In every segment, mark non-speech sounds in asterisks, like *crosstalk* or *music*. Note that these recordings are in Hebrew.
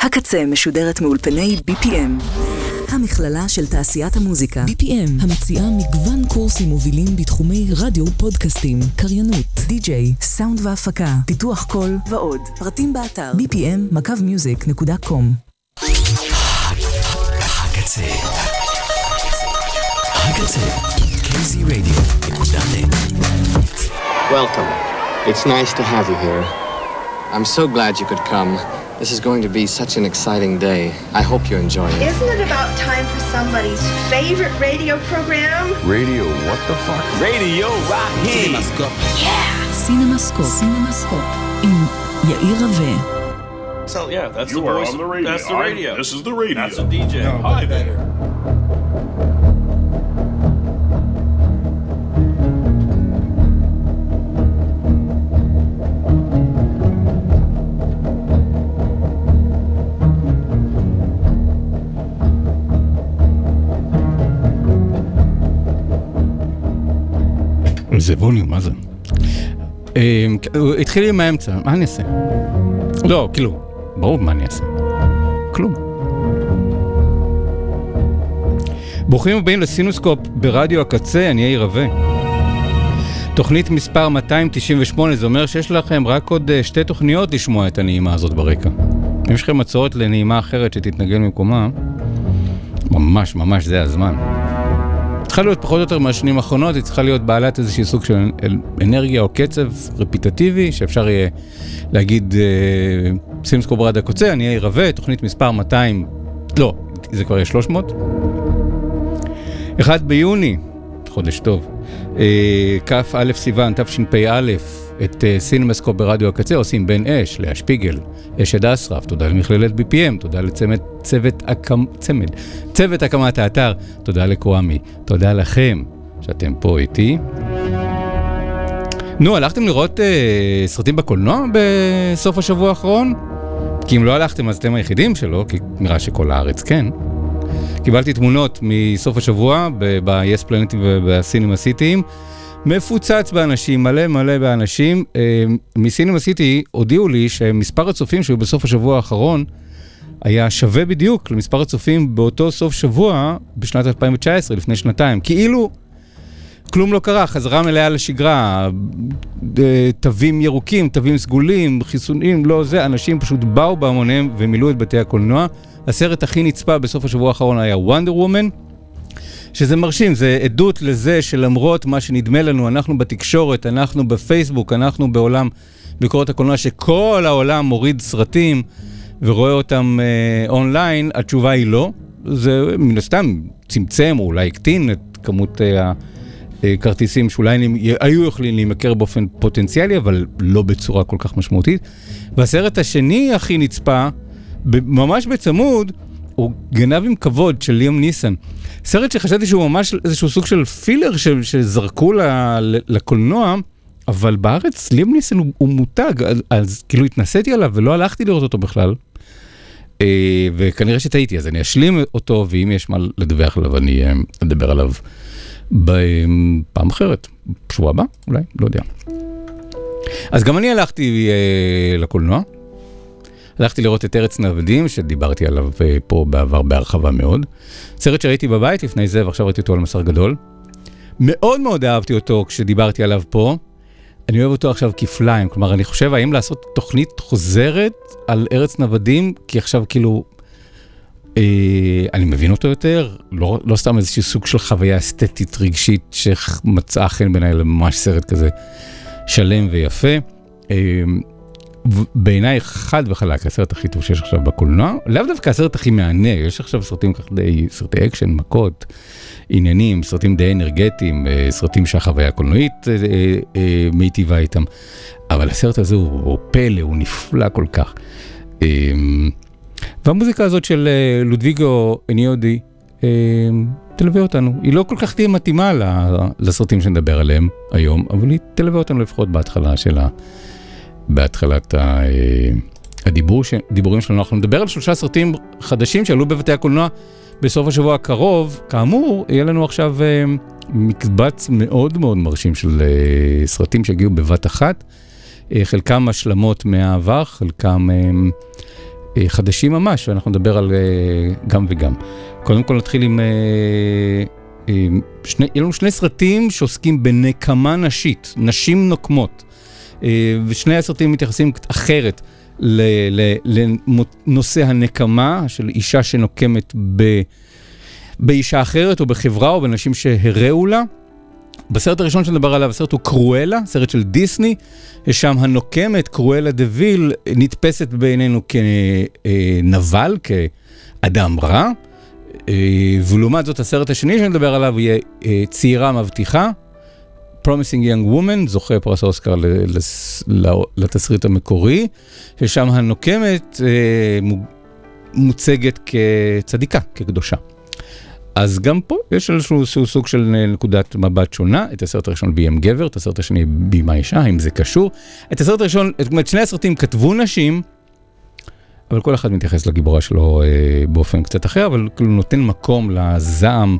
הקצה משודרת מאולפני BPM. המכללה של תעשיית המוזיקה. BPM, המציעה מגוון קורסים מובילים בתחומי רדיו, פודקאסטים, קריינות, די-ג'יי, סאונד והפקה, פיתוח קול ועוד. פרטים באתר bpm.music.com הקצה. הקצה. Welcome. It's nice to have you here. I'm so glad you could come. This is going to be such an exciting day. I hope you enjoy it. Isn't it about time for somebody's favorite radio program? Radio, what the fuck? Radio Raheem. סינמסקופ. סינמסקופ. עם יאיר רווה. So yeah, that's You the are voice. on the radio. That's the I'm- radio. this is the radio. That's a DJ. Hi there. זה ווליום, מה זה? אה, התחיל עם האמצע, מה אני אעשה? לא, כאילו, ברור מה אני אעשה. כלום. ברוכים הבאים לסינוסקופ ברדיו הקצה, אני יאיר רווה. תוכנית מספר 298, זה אומר שיש לכם רק עוד אה, שתי תוכניות לשמוע את הנעימה הזאת ברקע. אם יש לכם הצעות לנעימה אחרת שתתנגן במקומה, ממש ממש זה הזמן. צריכה להיות פחות או יותר מהשנים האחרונות, היא צריכה להיות בעלת איזשהי סוג של אנרגיה או קצב רפיטטיבי, שאפשר יהיה להגיד, אה, סינמסקופ ברדיו הקצה, אני יאיר רוה, תוכנית מספר 200, לא, זה כבר יהיה 300. 1 ביוני, חודש טוב, אה, כ"א סיוון, תשפ"א, את אה, סינמסקופ ברדיו הקצה עושים בן אש, לאה שפיגל, אשד אסרף, תודה למכללת BPM, תודה לצמד, צוות, הקמ, צמד, צוות הקמת האתר, תודה לקוואמי, תודה לכם שאתם פה איתי. נו, הלכתם לראות אה, סרטים בקולנוע בסוף השבוע האחרון? כי אם לא הלכתם אז אתם היחידים שלא, כי נראה שכל הארץ כן. קיבלתי תמונות מסוף השבוע ב-yes פלנטים ובסינמה סיטיים. מפוצץ באנשים, מלא מלא באנשים. אה, מסינמה סיטי הודיעו לי שמספר הצופים שהיו בסוף השבוע האחרון היה שווה בדיוק למספר הצופים באותו סוף שבוע בשנת 2019, לפני שנתיים. כאילו כלום לא קרה, חזרה מלאה לשגרה, אה, תווים ירוקים, תווים סגולים, חיסונים, לא זה, אנשים פשוט באו בהמוניהם ומילאו את בתי הקולנוע. הסרט הכי נצפה בסוף השבוע האחרון היה וונדר וומן, שזה מרשים, זה עדות לזה שלמרות מה שנדמה לנו, אנחנו בתקשורת, אנחנו בפייסבוק, אנחנו בעולם ביקורת הקולנוע, שכל העולם מוריד סרטים ורואה אותם אה, אונליין, התשובה היא לא. זה מן הסתם צמצם או אולי הקטין את כמות אה, הכרטיסים שאולי נמ- היו יכולים להימכר באופן פוטנציאלי, אבל לא בצורה כל כך משמעותית. והסרט השני הכי נצפה, ממש בצמוד, הוא גנב עם כבוד של ליאם ניסן. סרט שחשבתי שהוא ממש איזשהו סוג של פילר ש- שזרקו ל- ל- לקולנוע, אבל בארץ ליאם ניסן הוא, הוא מותג, אז, אז כאילו התנסיתי עליו ולא הלכתי לראות אותו בכלל. אה, וכנראה שטעיתי, אז אני אשלים אותו, ואם יש מה לדווח עליו, אני אה, אדבר עליו בפעם אחרת, בשבוע הבא, אולי, לא יודע. אז גם אני הלכתי אה, לקולנוע. הלכתי לראות את ארץ נוודים, שדיברתי עליו אה, פה בעבר בהרחבה מאוד. סרט שראיתי בבית לפני זה, ועכשיו ראיתי אותו על מסך גדול. מאוד מאוד אהבתי אותו כשדיברתי עליו פה. אני אוהב אותו עכשיו כפליים, כלומר, אני חושב האם לעשות תוכנית חוזרת על ארץ נוודים, כי עכשיו כאילו, אה, אני מבין אותו יותר, לא, לא סתם איזשהו סוג של חוויה אסתטית רגשית שמצאה חן בעיניי לממש סרט כזה שלם ויפה. אה, בעיניי חד וחלק הסרט הכי טוב שיש עכשיו בקולנוע, לאו דווקא הסרט הכי מהנה, יש עכשיו סרטים כך די, סרטי אקשן, מכות, עניינים, סרטים די אנרגטיים, אה, סרטים שהחוויה הקולנועית אה, אה, מיטיבה איתם, אבל הסרט הזה הוא, הוא פלא, הוא נפלא כל כך. אה, והמוזיקה הזאת של לודוויגו אניודי אה, תלווה אותנו, היא לא כל כך תהיה מתאימה לסרטים שנדבר עליהם היום, אבל היא תלווה אותנו לפחות בהתחלה של ה... בהתחלת ה... אה, הדיבור, ש... דיבורים שלנו. אנחנו נדבר על שלושה סרטים חדשים שעלו בבתי הקולנוע בסוף השבוע הקרוב. כאמור, יהיה לנו עכשיו אה, מקבץ מאוד מאוד מרשים של אה, סרטים שהגיעו בבת אחת. אה, חלקם השלמות מהעבר, חלקם אה, אה, חדשים ממש, ואנחנו נדבר על אה, גם וגם. קודם כל נתחיל עם... שני, יהיו לנו שני סרטים שעוסקים בנקמה נשית, נשים נוקמות. ושני הסרטים מתייחסים אחרת לנושא הנקמה של אישה שנוקמת ב, באישה אחרת או בחברה או בנשים שהרעו לה. בסרט הראשון שנדבר עליו, הסרט הוא קרואלה, סרט של דיסני, ששם הנוקמת, קרואלה דה ויל, נתפסת בעינינו כנבל, כאדם רע. אה, ולעומת זאת, הסרט השני שנדבר עליו יהיה אה, צעירה מבטיחה, Promising Young Woman, זוכה פרס אוסקר לתסריט המקורי, ששם הנוקמת אה, מוצגת כצדיקה, כקדושה. אז גם פה יש איזשהו סוג של נקודת מבט שונה, את הסרט הראשון ביים גבר, את הסרט השני בימה אישה, האם זה קשור? את הסרט הראשון, זאת אומרת, שני הסרטים כתבו נשים, אבל כל אחד מתייחס לגיבורה שלו אה, באופן קצת אחר, אבל כאילו נותן מקום לזעם,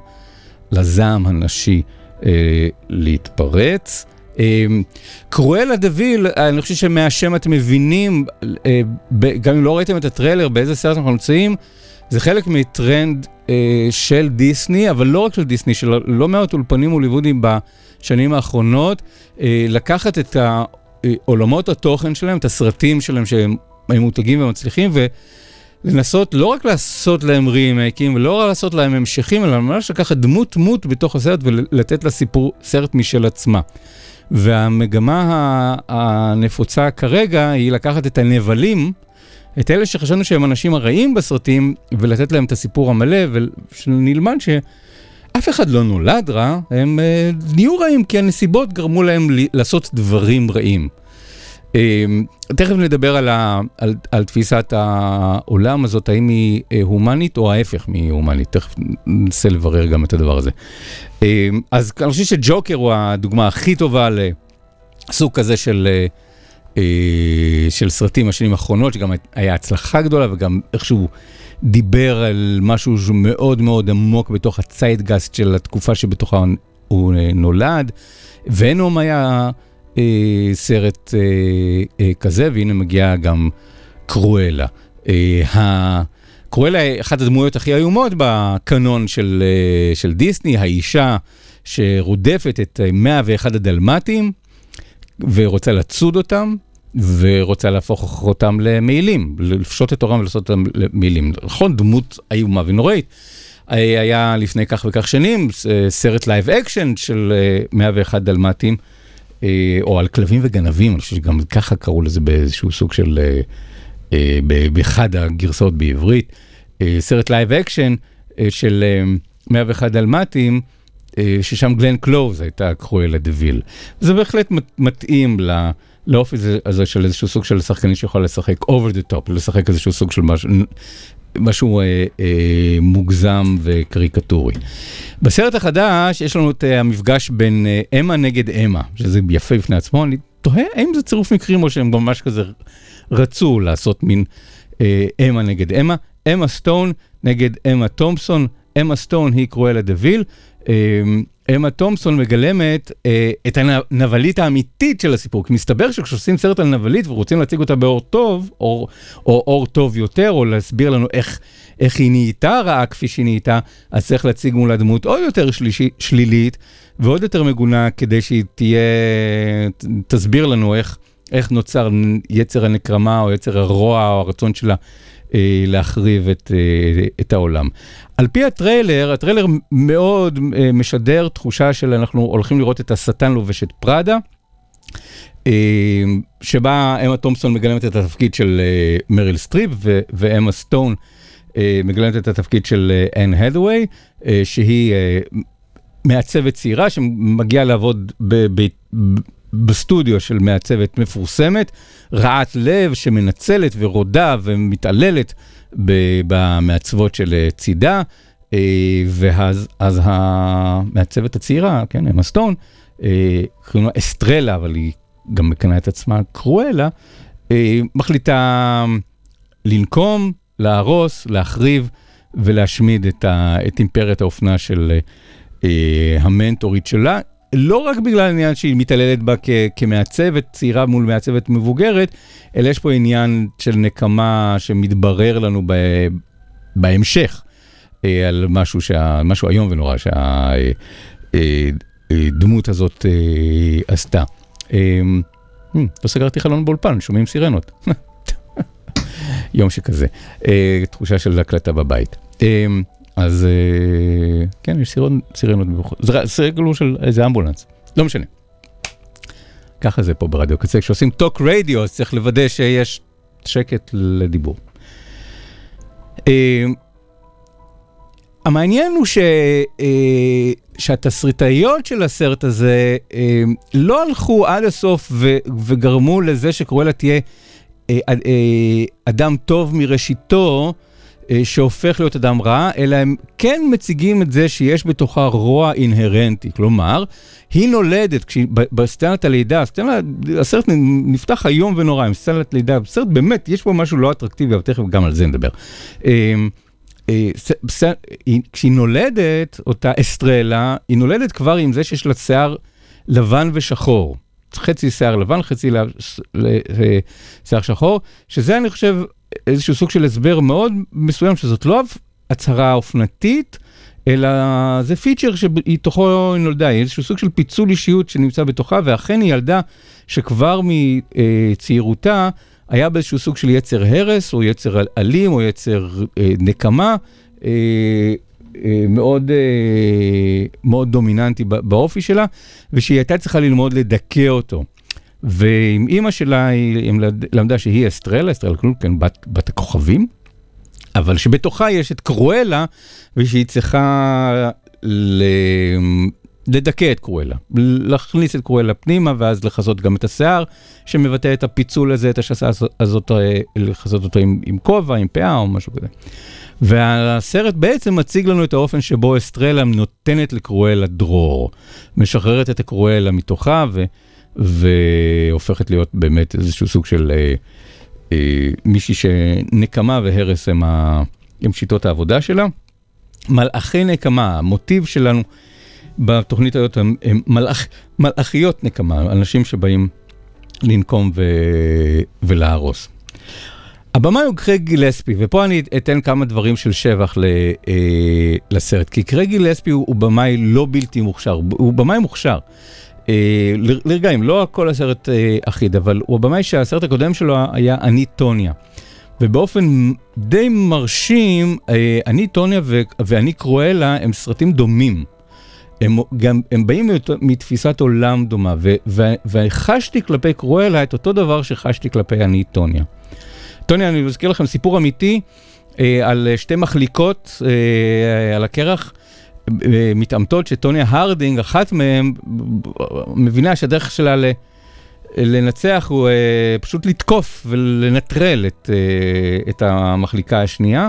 לזעם הנשי אה, להתפרץ. אה, קרואלה דה ויל, אני חושב שמהשם אתם מבינים, אה, גם אם לא ראיתם את הטריילר, באיזה סרט אנחנו נמצאים, זה חלק מטרנד אה, של דיסני, אבל לא רק של דיסני, של לא מעט אולפנים הוליוודיים בשנים האחרונות, אה, לקחת את עולמות התוכן שלהם, את הסרטים שלהם שהם מותגים ומצליחים, ולנסות לא רק לעשות להם רימייקים ולא רק לעשות להם המשכים, אלא ממש לקחת דמות דמות בתוך הסרט ולתת לה סיפור, סרט משל עצמה. והמגמה הנפוצה כרגע היא לקחת את הנבלים, את אלה שחשבנו שהם אנשים הרעים בסרטים, ולתת להם את הסיפור המלא, ושנלמד שאף אחד לא נולד רע, הם uh, נהיו רעים כי הנסיבות גרמו להם לעשות דברים רעים. Uh, תכף נדבר על, ה, על, על תפיסת העולם הזאת, האם היא uh, הומנית או ההפך מהומנית, תכף ננסה לברר גם את הדבר הזה. Uh, אז אני חושב שג'וקר הוא הדוגמה הכי טובה לסוג כזה של... Uh, אה, של סרטים השנים האחרונות, שגם היה הצלחה גדולה וגם איכשהו דיבר על משהו שהוא מאוד עמוק בתוך הציידגאסט של התקופה שבתוכה הוא אה, נולד. ונום היה אה, סרט אה, אה, כזה, והנה מגיעה גם קרואלה. אה, קרואלה היא אחת הדמויות הכי איומות בקנון של, אה, של דיסני, האישה שרודפת את 101 הדלמטים. ורוצה לצוד אותם, ורוצה להפוך אותם למעילים, לפשוט את עורם ולעשות אותם למעילים. נכון, דמות איומה ונוראית. היה לפני כך וכך שנים סרט live action של 101 דלמטים, אה, או על כלבים וגנבים, אני חושב שגם ככה קראו לזה באיזשהו סוג של, אה, אה, באחד הגרסאות בעברית. סרט live action של 101 דלמטים, אה, ששם גלן קלוז הייתה קרואלה דה ויל. זה בהחלט מתאים לאופי הזה של איזשהו סוג של שחקנית שיכולה לשחק over the top, לשחק איזשהו סוג של משהו, משהו אה, אה, מוגזם וקריקטורי. בסרט החדש יש לנו את אה, המפגש בין אה, אמה נגד אמה, שזה יפה בפני עצמו, אני תוהה האם זה צירוף מקרים או שהם ממש כזה רצו לעשות מין אה, אמה נגד אמה. אמה סטון נגד אמה תומפסון, אמה סטון היא קרואלה דה. אמ, אמה תומפסון מגלמת אה, את הנבלית האמיתית של הסיפור, כי מסתבר שכשעושים סרט על נבלית ורוצים להציג אותה באור טוב, או, או אור טוב יותר, או להסביר לנו איך, איך היא נהייתה רעה כפי שהיא נהייתה, אז צריך להציג מולה דמות עוד יותר שלישי, שלילית ועוד יותר מגונה, כדי שהיא תהיה, תסביר לנו איך, איך נוצר יצר הנקמה או יצר הרוע או הרצון שלה להחריב את, אה, את העולם. על פי הטריילר, הטריילר מאוד אה, משדר תחושה של אנחנו הולכים לראות את השטן לובש את פראדה. שבה אמה תומפסון מגלמת את התפקיד של מריל סטריפ ואמה סטון מגלמת את התפקיד של אן הת'וויי, שהיא מעצבת צעירה שמגיעה לעבוד בסטודיו של מעצבת מפורסמת, רעת לב שמנצלת ורודה ומתעללת במעצבות של אה, צידה, אה, ואז אז המעצבת הצעירה, כן, אמה סטון, אה, קוראים לה אסטרלה, אבל היא גם מקנה את עצמה קרואלה, מחליטה לנקום, להרוס, להחריב ולהשמיד את, ה, את אימפריית האופנה של המנטורית שלה, לא רק בגלל העניין שהיא מתעללת בה כ- כמעצבת צעירה מול מעצבת מבוגרת, אלא יש פה עניין של נקמה שמתברר לנו ב- בהמשך, אה, על משהו, שה- משהו איום ונורא שהדמות הזאת אה, עשתה. אה, hmm, לא סגרתי חלון באולפן, שומעים סירנות. *laughs* יום שכזה. אה, תחושה של הקלטה בבית. אה, אז אה, כן, יש סירנות מבחוץ. זה סירקלו של איזה אמבולנס, לא משנה. ככה זה פה ברדיו קצה, כשעושים טוק רדיו אז צריך לוודא שיש שקט לדיבור. אה, המעניין הוא ש, אה, שהתסריטאיות של הסרט הזה לא הלכו עד הסוף ו, וגרמו לזה שקרואלה תהיה אדם טוב מראשיתו, שהופך להיות אדם רע, אלא הם כן מציגים את זה שיש בתוכה רוע אינהרנטי. כלומר, היא נולדת, כשהיא, בסצנת הלידה, הסצנה, הסרט נפתח איום ונורא עם סצנת לידה, סרט באמת, יש פה משהו לא אטרקטיבי, אבל תכף גם על זה נדבר. אה, אה, כשהיא נולדת, אותה אסטרלה, היא נולדת כבר עם זה שיש לה שיער לבן ושחור. חצי שיער לבן, חצי אה, שיער שחור, שזה אני חושב איזשהו סוג של הסבר מאוד מסוים, שזאת לא הצהרה אופנתית, אלא זה פיצ'ר שמתוכו היא נולדה, היא איזשהו סוג של פיצול אישיות שנמצא בתוכה, ואכן היא ילדה שכבר מצעירותה היה באיזשהו סוג של יצר הרס, או יצר אלים, או יצר אה, נקמה. אה, אה, מאוד, אה, מאוד דומיננטי בא- באופי שלה, ושהיא הייתה צריכה ללמוד לדכא אותו. ועם אימא שלה היא למד- למדה שהיא אסטרלה, אסטרלה קלונקן, בת, בת הכוכבים, אבל שבתוכה יש את קרואלה, ושהיא צריכה ל... לדכא את קרואלה, להכניס את קרואלה פנימה, ואז לכסות גם את השיער, שמבטא את הפיצול הזה, את השסה הזאת, אה, לכסות אותו עם, עם כובע, עם פאה או משהו כזה. והסרט בעצם מציג לנו את האופן שבו אסטרלה נותנת לקרואלה דרור, משחררת את הקרואלה מתוכה ו, והופכת להיות באמת איזשהו סוג של אה, אה, מישהי שנקמה והרס הם, ה, הם שיטות העבודה שלה. מלאכי נקמה, המוטיב שלנו בתוכנית הזאת הם, הם מלאכ, מלאכיות נקמה, אנשים שבאים לנקום ו, ולהרוס. הבמאי הוא קרייג גילספי, ופה אני אתן כמה דברים של שבח ל, אה, לסרט, כי קרייג גילספי הוא, הוא במאי לא בלתי מוכשר, הוא במאי מוכשר. אה, לרגעים, לא כל הסרט אה, אחיד, אבל הוא הבמאי שהסרט הקודם שלו היה אני טוניה. ובאופן די מרשים, אה, אני טוניה ואני קרואלה הם סרטים דומים. הם גם, הם באים מתפיסת עולם דומה, ו- ו- וחשתי כלפי קרואלה את אותו דבר שחשתי כלפי אני טוניה. טוניה, אני מזכיר לכם סיפור אמיתי אה, על שתי מחליקות אה, על הקרח, מתעמתות שטוניה הרדינג, אחת מהן, מבינה שהדרך שלה ל... לנצח הוא אה, פשוט לתקוף ולנטרל את, אה, את המחליקה השנייה.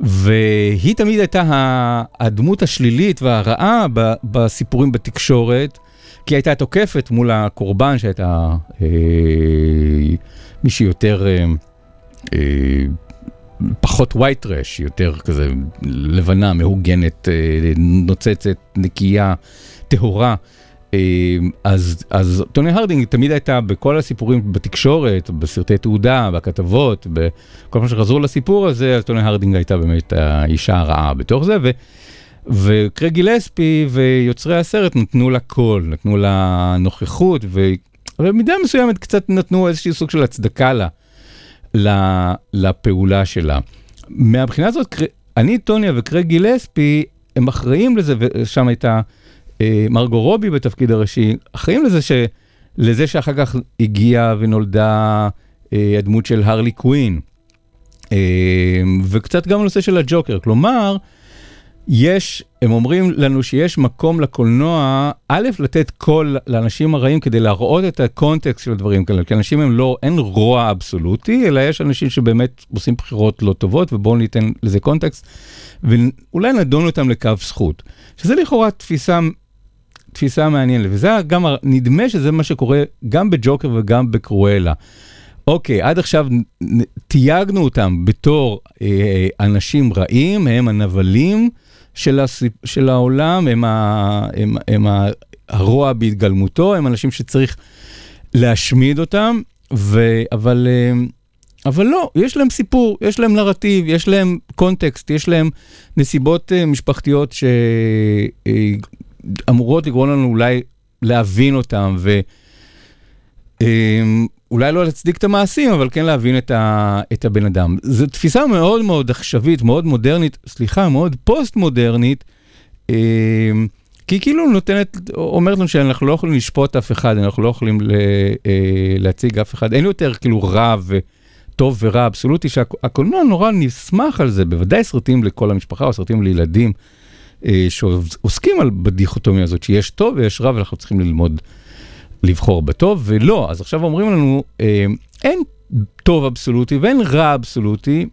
והיא תמיד הייתה הדמות השלילית והרעה בסיפורים בתקשורת, כי הייתה תוקפת מול הקורבן שהייתה אה, מישהי יותר, אה, פחות white trash, יותר כזה לבנה, מהוגנת, אה, נוצצת, נקייה, טהורה. אה, אז, אז טוניה הרדינג תמיד הייתה בכל הסיפורים בתקשורת, בסרטי תעודה, בכתבות, בכל מה שחזרו לסיפור הזה, אז טוניה הרדינג הייתה באמת האישה הרעה בתוך זה, ו, וקרייג גילספי ויוצרי הסרט נתנו לה קול, נתנו לה נוכחות, ובמידה מסוימת קצת נתנו איזשהו סוג של הצדקה לה, לפעולה שלה. מהבחינה הזאת, אני, טוניה וקרייג גילספי, הם אחראים לזה, ושם הייתה... אה, מרגו רובי בתפקיד הראשי, אחראים לזה, ש... לזה שאחר כך הגיעה ונולדה אה, הדמות של הרלי קווין. אה, וקצת גם הנושא של הג'וקר, כלומר, יש, הם אומרים לנו שיש מקום לקולנוע, א', לתת קול לאנשים הרעים כדי להראות את הקונטקסט של הדברים כאלה, כי אנשים הם לא, אין רוע אבסולוטי, אלא יש אנשים שבאמת עושים בחירות לא טובות, ובואו ניתן לזה קונטקסט, ואולי נדון אותם לכף זכות. שזה לכאורה תפיסה תפיסה מעניינת, וזה גם, נדמה שזה מה שקורה גם בג'וקר וגם בקרואלה. אוקיי, עד עכשיו תייגנו אותם בתור אה, אנשים רעים, הם הנבלים של, הסיפ, של העולם, הם, ה, הם, הם הרוע בהתגלמותו, הם אנשים שצריך להשמיד אותם, ו... אבל, אה, אבל לא, יש להם סיפור, יש להם נרטיב, יש להם קונטקסט, יש להם נסיבות אה, משפחתיות שאמורות לגרום לנו אולי להבין אותם, ו... אולי לא להצדיק את המעשים, אבל כן להבין את, ה, את הבן אדם. זו תפיסה מאוד מאוד עכשווית, מאוד מודרנית, סליחה, מאוד פוסט-מודרנית, אה, כי היא כאילו נותנת, אומרת לנו שאנחנו לא יכולים לשפוט אף אחד, אנחנו לא יכולים ל, אה, להציג אף אחד, אין יותר כאילו רע וטוב ורע אבסולוטי, שהקולנוע נורא נסמך על זה, בוודאי סרטים לכל המשפחה או סרטים לילדים, אה, שעוסקים על בדיכוטומיה הזאת, שיש טוב ויש רע ואנחנו צריכים ללמוד. לבחור בטוב, ולא, אז עכשיו אומרים לנו, אה, אין טוב אבסולוטי ואין רע אבסולוטי,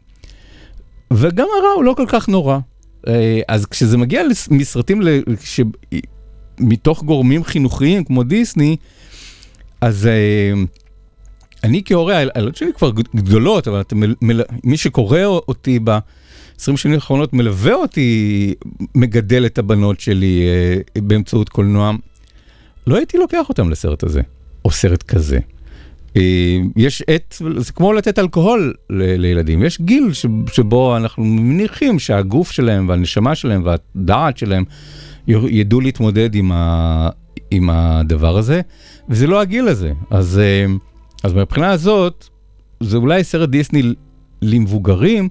וגם הרע הוא לא כל כך נורא. אה, אז כשזה מגיע מסרטים ש... מתוך גורמים חינוכיים כמו דיסני, אז אה, אני כהורה, הילדות שלי כבר גדולות, אבל אתה מל... מי שקורא אותי ב-20 שנים האחרונות מלווה אותי, מגדל את הבנות שלי באמצעות קולנוע. לא הייתי לוקח אותם לסרט הזה, או סרט כזה. אה, יש עת, זה כמו לתת אלכוהול ל- לילדים, יש גיל שבו אנחנו מניחים שהגוף שלהם והנשמה שלהם והדעת שלהם ידעו להתמודד עם, ה, עם הדבר הזה, וזה לא הגיל הזה. אז, אה, אז מהבחינה הזאת, זה אולי סרט דיסני למבוגרים,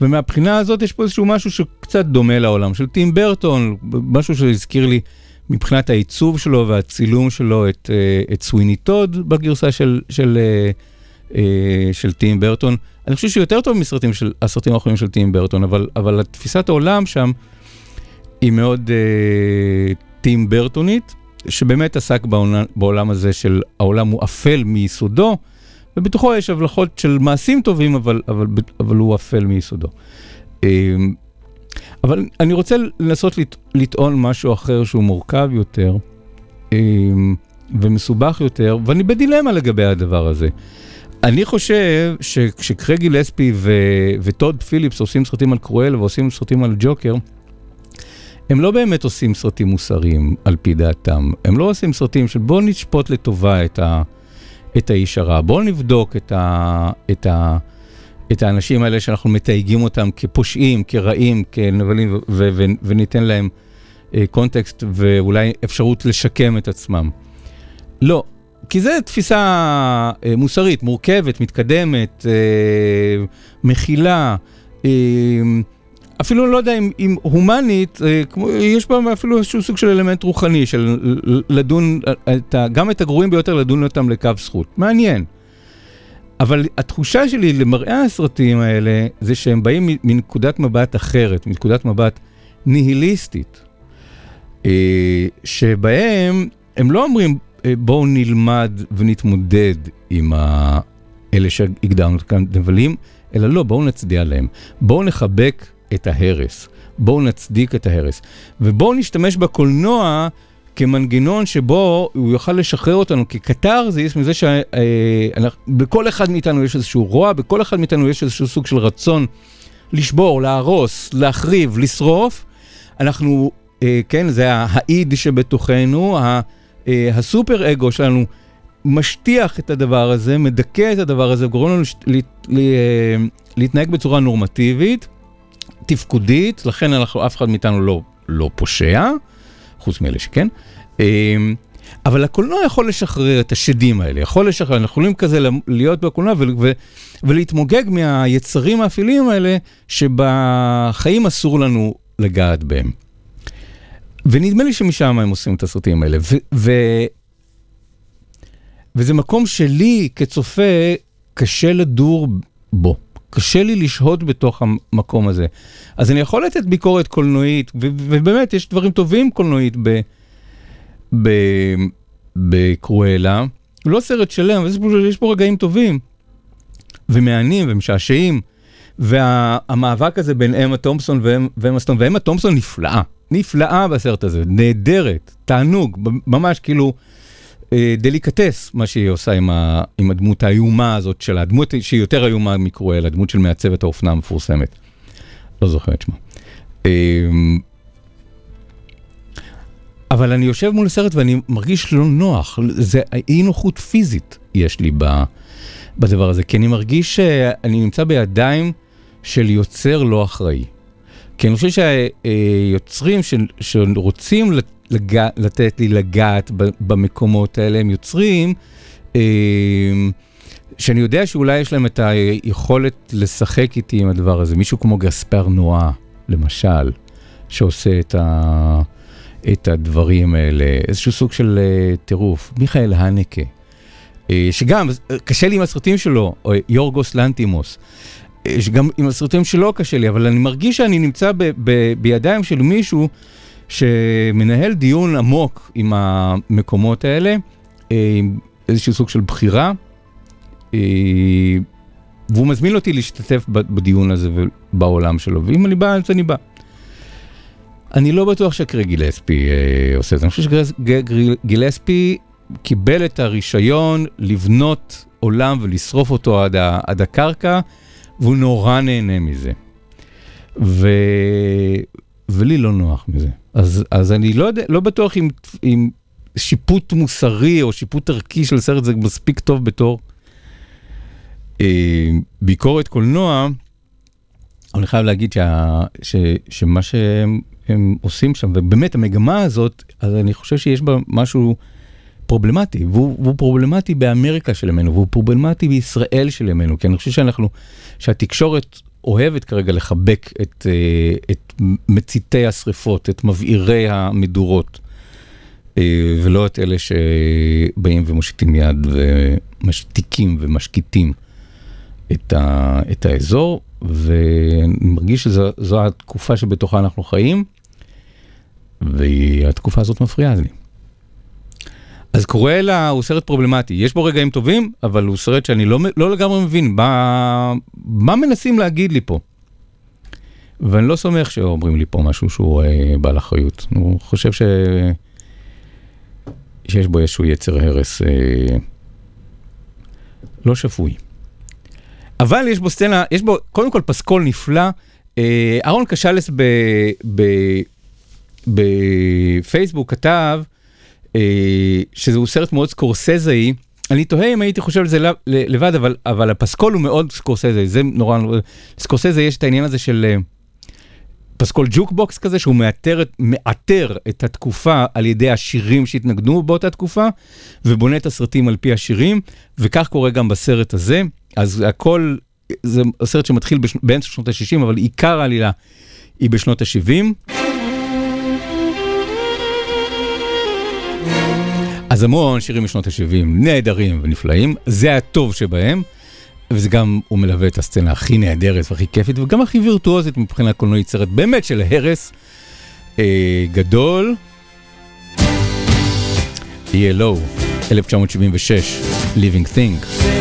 ומהבחינה הזאת יש פה איזשהו משהו שקצת דומה לעולם של טים ברטון, משהו שהזכיר לי. מבחינת העיצוב שלו והצילום שלו את, אה, את סוויני טוד בגרסה של, של, אה, אה, של טים ברטון. אני חושב שהוא יותר טוב מסרטים של הסרטים האחרונים של טים ברטון, אבל, אבל תפיסת העולם שם היא מאוד אה, טים ברטונית, שבאמת עסק בעולם, בעולם הזה של העולם הוא אפל מיסודו, ובתוכו יש הבלחות של מעשים טובים, אבל, אבל, אבל הוא אפל מיסודו. אה, אבל אני רוצה לנסות לט, לטעון משהו אחר שהוא מורכב יותר אמ, ומסובך יותר, ואני בדילמה לגבי הדבר הזה. אני חושב שכשקרגי לספי ו, וטוד פיליפס עושים סרטים על קרואל ועושים סרטים על ג'וקר, הם לא באמת עושים סרטים מוסריים על פי דעתם. הם לא עושים סרטים של בואו נשפוט לטובה את, ה, את האיש הרע, בואו נבדוק את, ה, את, ה, את האנשים האלה שאנחנו מתייגים אותם כפושעים, כרעים, כנבלים, וניתן להם אה, קונטקסט ואולי אפשרות לשקם את עצמם. לא, כי זו תפיסה אה, מוסרית, מורכבת, מתקדמת, אה, מכילה. אפילו לא יודע אם, אם הומנית, כמו, יש בה אפילו איזשהו סוג של אלמנט רוחני, של לדון, את גם את הגרועים ביותר, לדון אותם לקו זכות. מעניין. אבל התחושה שלי למראה הסרטים האלה, זה שהם באים מנקודת מבט אחרת, מנקודת מבט ניהיליסטית, אה, שבהם הם לא אומרים, אה, בואו נלמד ונתמודד עם אלה שהגדרנו כאן נבלים, אלא לא, בואו נצדיע להם. בואו נחבק את ההרס. בואו נצדיק את ההרס. ובואו נשתמש בקולנוע כמנגנון שבו הוא יוכל לשחרר אותנו כקתרזיס מזה שבכל אחד מאיתנו יש איזשהו רוע, בכל אחד מאיתנו יש איזשהו סוג של רצון לשבור, להרוס, להחריב, לשרוף. אנחנו, אה, כן, זה האיד שבתוכנו, אה, הסופר אגו שלנו משטיח את הדבר הזה, מדכא את הדבר הזה, גורם לנו אה, להתנהג בצורה נורמטיבית, תפקודית, לכן אנחנו, אף אחד מאיתנו לא, לא פושע. חוץ מאלה שכן. אמ, אבל הקולנוע יכול לשחרר את השדים האלה, יכול לשחרר, אנחנו יכולים כזה להיות בקולנוע ולהתמוגג מהיצרים האפילים האלה שבחיים אסור לנו לגעת בהם. ונדמה לי שמשם הם עושים את הסרטים האלה. וזה מקום שלי כצופה קשה לדור בו. קשה לי לשהות בתוך המקום הזה. אז אני יכול לתת ביקורת קולנועית, ובאמת יש דברים טובים קולנועית בקרואלה. לא סרט שלם, אבל יש פה רגעים טובים, ומהנים ומשעשעים. והמאבק הזה בין אמה תומפסון ואמה סטון, ואמה תומפסון נפלאה, נפלאה בסרט הזה, נהדרת, תענוג, ממש כאילו... אה, דליקטס, מה שהיא עושה עם, ה, עם הדמות האיומה הזאת שלה, הדמות שהיא יותר איומה מקרואל, הדמות של מעצבת האופנה המפורסמת. לא זוכר את שמה. אמ, אבל אני יושב מול הסרט ואני מרגיש לא נוח, זה אי נוחות פיזית יש לי ב, בדבר הזה, כי אני מרגיש שאני נמצא בידיים של יוצר לא אחראי. כי אני חושב שהיוצרים שרוצים לג... לתת לי לגעת במקומות האלה, הם יוצרים אה, שאני יודע שאולי יש להם את היכולת לשחק איתי עם הדבר הזה. מישהו כמו גספר נועה, למשל, שעושה את, ה... את הדברים האלה, איזשהו סוג של אה, טירוף. מיכאל הנקה, אה, שגם, קשה לי עם הסרטים שלו, יורגוס לנטימוס. שגם עם הסרטים שלו קשה לי, אבל אני מרגיש שאני נמצא ב, ב, בידיים של מישהו שמנהל דיון עמוק עם המקומות האלה, אה, איזשהו סוג של בחירה, אה, והוא מזמין אותי להשתתף בדיון הזה בעולם שלו, ואם אני בא, אז אני בא. אני לא בטוח שקרי גילספי אה, עושה את זה, אני חושב שגילספי קיבל את הרישיון לבנות עולם ולשרוף אותו עד, עד הקרקע, והוא נורא נהנה מזה. ו... ולי לא נוח מזה. אז, אז אני לא, יודע, לא בטוח אם, אם שיפוט מוסרי או שיפוט ערכי של סרט זה מספיק טוב בתור אה, ביקורת קולנוע. אני חייב להגיד שה, ש, שמה שהם עושים שם, ובאמת המגמה הזאת, אז אני חושב שיש בה משהו פרובלמטי, והוא, והוא פרובלמטי באמריקה של ימינו, והוא פרובלמטי בישראל של ימינו, כי אני חושב שאנחנו, שהתקשורת אוהבת כרגע לחבק את, אה, את מציתי השריפות, את מבעירי המדורות, אה, ולא את אלה שבאים ומושיטים יד ומשתיקים ומשקיטים את, ה, את האזור, ואני מרגיש שזו התקופה שבתוכה אנחנו חיים, והתקופה הזאת מפריעה לי. אז קורלה הוא סרט פרובלמטי, יש בו רגעים טובים, אבל הוא סרט שאני לא, לא לגמרי מבין מה, מה מנסים להגיד לי פה. ואני לא סומך שאומרים לי פה משהו שהוא אה, בעל אחריות. אני חושב ש... שיש בו איזשהו יצר הרס אה, לא שפוי. אבל יש בו סצנה, יש בו קודם כל פסקול נפלא. אה, אהרון קשלס בפייסבוק כתב, שזהו סרט מאוד סקורסזאי. אני תוהה אם הייתי חושב על זה לבד, אבל, אבל הפסקול הוא מאוד סקורסזאי, זה נורא, סקורסזאי יש את העניין הזה של אה, פסקול ג'וקבוקס כזה, שהוא מאתר, מאתר את התקופה על ידי השירים שהתנגנו באותה תקופה, ובונה את הסרטים על פי השירים, וכך קורה גם בסרט הזה. אז הכל, זה סרט שמתחיל. באמצע שנות ה-60, אבל עיקר העלילה היא בשנות ה-70. אז המון שירים משנות ה-70 נהדרים ונפלאים, זה הטוב שבהם, וזה גם, הוא מלווה את הסצנה הכי נהדרת והכי כיפית, וגם הכי וירטואוזית מבחינה קולנועית, סרט באמת של הרס אה, גדול. ELO, 1976, Living Thing.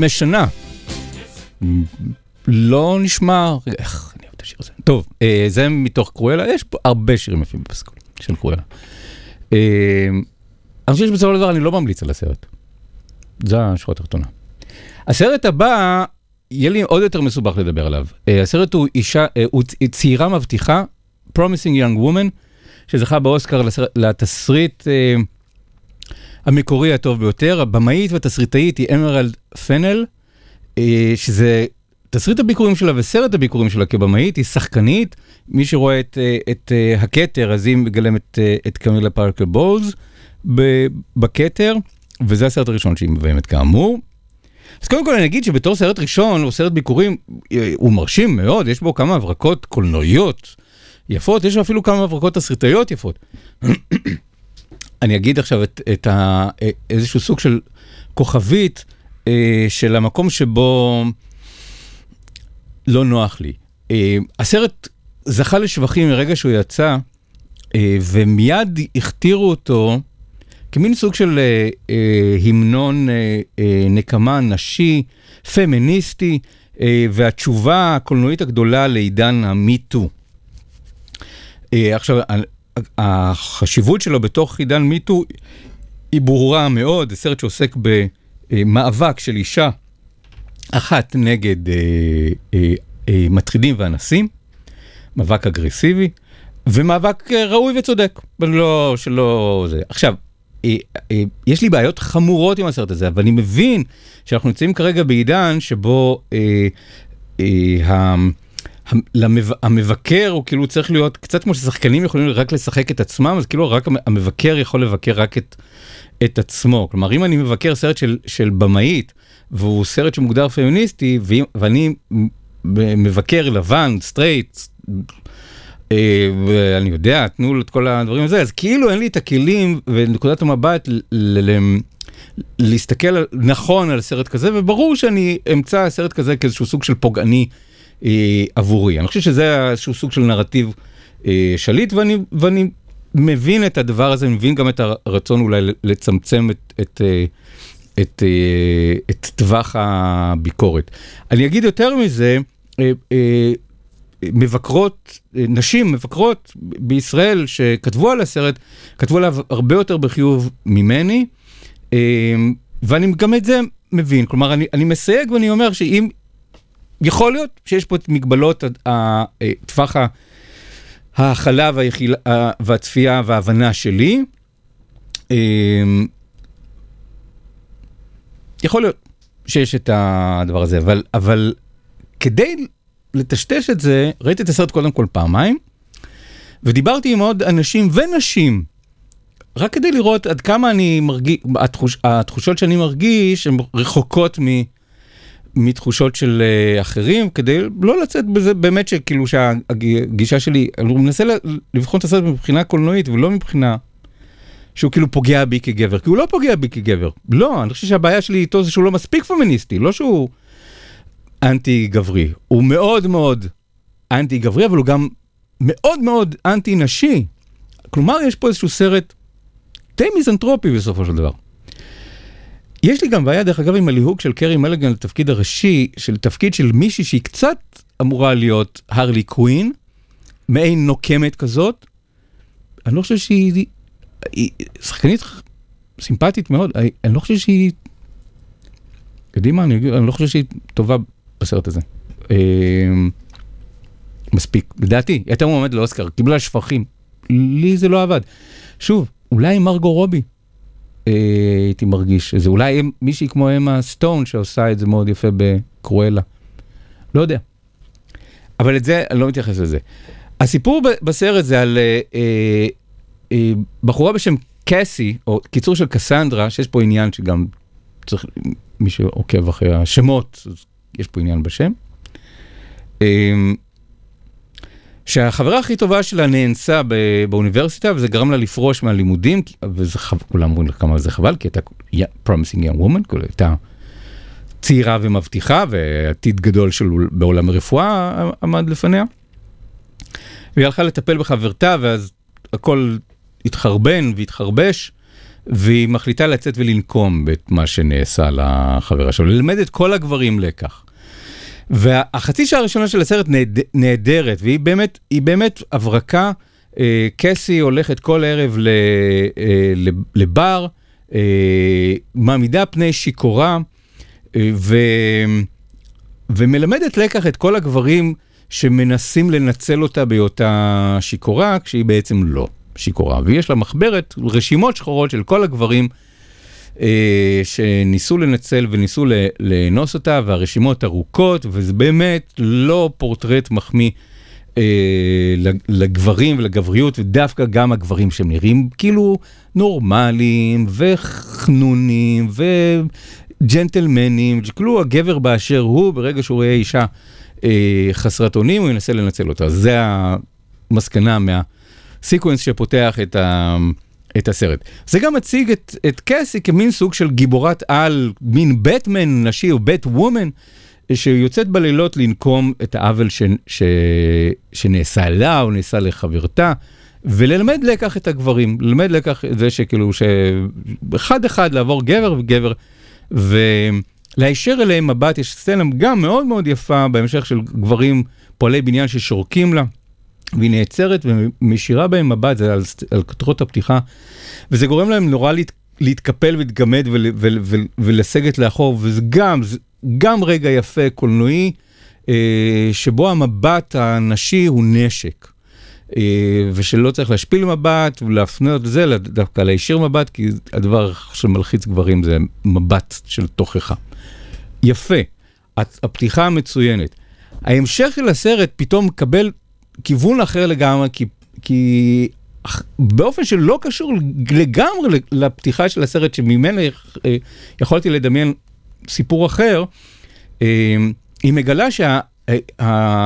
45 שנה. לא נשמע, איך אני אוהב את השיר הזה. טוב, אה, זה מתוך קרואלה, יש פה הרבה שירים יפים בפסקול של קרואלה. אה, אני חושב שבסופו של דבר אני לא ממליץ על הסרט. זה השורה התחתונה. הסרט הבא, יהיה לי עוד יותר מסובך לדבר עליו. אה, הסרט הוא אישה, הוא צעירה מבטיחה, Promising Young Woman, שזכה באוסקר לתסריט המקורי הטוב ביותר. הבמאית והתסריטאית היא אמרלד פנל, אה, שזה תסריט הביקורים שלה וסרט הביקורים שלה כבמאית, היא שחקנית. מי שרואה את, אה, את אה, הכתר, אז היא מגלם את, קמילה פארקר בולס ב- בכתר, וזה הסרט הראשון שהיא מביימת כאמור. אז קודם כל אני אגיד שבתור סרט ראשון או סרט ביקורים, הוא מרשים מאוד, יש בו כמה הברקות קולנועיות יפות, יש אפילו כמה הברקות תסריטאיות יפות. אני אגיד עכשיו את, את ה, איזשהו סוג של כוכבית אה, של המקום שבו לא נוח לי. אה, הסרט זכה לשבחים מרגע שהוא יצא, אה, ומיד הכתירו אותו כמין סוג של אה, אה, המנון אה, אה, נקמה נשי, פמיניסטי, אה, והתשובה הקולנועית הגדולה לעידן המיטו. אה, עכשיו, החשיבות שלו בתוך עידן מיטו היא ברורה מאוד, זה סרט שעוסק במאבק של אישה אחת נגד אה, אה, אה, מטרידים ואנסים, מאבק אגרסיבי, ומאבק אה, ראוי וצודק, לא, שלא זה. עכשיו, אה, אה, יש לי בעיות חמורות עם הסרט הזה, אבל אני מבין שאנחנו נמצאים כרגע בעידן שבו אה, אה, ה- המבקר הוא כאילו צריך להיות קצת כמו ששחקנים יכולים רק לשחק את עצמם, אז כאילו רק המ- המבקר יכול לבקר רק את, את עצמו. כלומר, אם אני מבקר סרט של, של במאית, והוא סרט שמוגדר פמיניסטי, ואני מבקר לבן, סטרייט, אה, ואני יודע, תנו לו את כל הדברים הזה, אז כאילו אין לי את הכלים ונקודת המבט להסתכל נכון על סרט כזה, וברור שאני אמצא סרט כזה כאיזשהו סוג של פוגעני עבורי. אני חושב שזה איזשהו סוג של נרטיב אה, שליט, ואני, ואני מבין את הדבר הזה, מבין גם את הרצון אולי לצמצם את, את, אה, את, אה, את טווח הביקורת. אני אגיד יותר מזה, אה, אה, מבקרות, אה, נשים מבקרות בישראל שכתבו על הסרט, כתבו עליו הרבה יותר בחיוב ממני, אה, ואני גם את זה מבין. כלומר, אני, אני מסייג ואני אומר שאם, יכול להיות שיש פה את מגבלות ה- ה- אה, טווח ההכלה והיחילה, ה- והצפייה וההבנה שלי. אה, יכול להיות שיש את הדבר הזה, אבל, אבל כדי לטשטש את זה, ראיתי את הסרט קודם כל פעמיים, ודיברתי עם עוד אנשים ונשים, רק כדי לראות עד כמה אני מרגיש, התחוש, התחושות שאני מרגיש הן רחוקות מ, מתחושות של uh, אחרים, כדי לא לצאת בזה באמת שכאילו שהגישה שלי, אני מנסה לבחון את הסרט מבחינה קולנועית ולא מבחינה שהוא כאילו פוגע בי כגבר, כי הוא לא פוגע בי כגבר. לא, אני חושב שהבעיה שלי איתו זה שהוא לא מספיק פמיניסטי, לא שהוא אנטי גברי. הוא מאוד מאוד אנטי גברי, אבל הוא גם מאוד מאוד אנטי נשי. כלומר, יש פה איזשהו סרט די מיזנטרופי בסופו של דבר. יש לי גם בעיה, דרך אגב, עם הליהוק של קרי מלגן לתפקיד הראשי, של תפקיד של מישהי שהיא קצת אמורה להיות הרלי קווין, מעין נוקמת כזאת. אני לא חושב שהיא... היא שחקנית סימפטית מאוד, אני, לא חושב שהיא... יודעים מה, אני, אני לא חושב שהיא טובה בסרט הזה. אמ, מספיק, לדעתי, היא הייתה מועמדת לאוסקר, קיבלה שפכים. לי זה לא עבד. שוב, אולי מרגו רובי, הייתי מרגיש שזה, אולי הם- מישהי כמו אמה סטון שעושה את זה מאוד יפה בקרואלה. לא יודע. אבל את זה, אני לא מתייחס לזה. הסיפור בסרט זה על אה, אה, אה, בחורה בשם קאסי, או קיצור של קסנדרה, שיש פה עניין שגם צריך, מי שעוקב אחרי השמות, יש פה עניין בשם. אה, שהחברה הכי טובה שלה נאנסה באוניברסיטה, וזה גרם לה לפרוש מהלימודים, וזה חב... כולם לה כמה זה חבל, כי הייתה promising young woman, כאילו הייתה צעירה ומבטיחה, ועתיד גדול של בעולם הרפואה עמד לפניה. והיא הלכה לטפל בחברתה, ואז הכל התחרבן והתחרבש, והיא מחליטה לצאת ולנקום את מה שנעשה לחברה שלו, ללמד את כל הגברים לקח. והחצי שעה הראשונה של הסרט נהד, נהדרת, והיא באמת, היא באמת הברקה. אה, קסי הולכת כל ערב אה, לבר, אה, מעמידה פני שיכורה, ו, ומלמדת לקח את כל הגברים שמנסים לנצל אותה בהיותה שיכורה, כשהיא בעצם לא שיכורה. ויש לה מחברת, רשימות שחורות של כל הגברים שניסו לנצל וניסו לאנוס אותה, והרשימות ארוכות, וזה באמת לא פורטרט מחמיא אה, לג- לגברים ולגבריות, ודווקא גם הגברים שהם נראים כאילו נורמליים וחנונים וג'נטלמנים, כאילו הגבר באשר הוא, ברגע שהוא רואה אישה אה, חסרת אונים, הוא ינסה לנצל אותה. זה המסקנה מהסיקוונס שפותח את ה... את הסרט. זה גם מציג את, את קאסי כמין סוג של גיבורת על, מין בטמן נשי או בט וומן, שיוצאת בלילות לנקום את העוול ש, ש, שנעשה לה או נעשה לחברתה, וללמד לקח את הגברים, ללמד לקח את זה שכאילו, שאחד אחד לעבור גבר וגבר, ולהישר אליהם מבט, יש סצנה גם מאוד מאוד יפה בהמשך של גברים פועלי בניין ששורקים לה. והיא נעצרת ומשאירה בהם מבט, זה על, על כותרות הפתיחה, וזה גורם להם נורא להת, להתקפל ולהתגמד ול, ול, ול, ולסגת לאחור, וזה גם, גם רגע יפה קולנועי, אה, שבו המבט הנשי הוא נשק. אה, ושלא צריך להשפיל מבט ולהפנות זה, דווקא להישיר מבט, כי הדבר שמלחיץ גברים זה מבט של תוכחה. יפה, הפתיחה המצוינת. ההמשך של הסרט פתאום מקבל כיוון אחר לגמרי, כי, כי באופן שלא קשור לגמרי לפתיחה של הסרט, שממנה אה, יכולתי לדמיין סיפור אחר, אה, היא מגלה שהאיש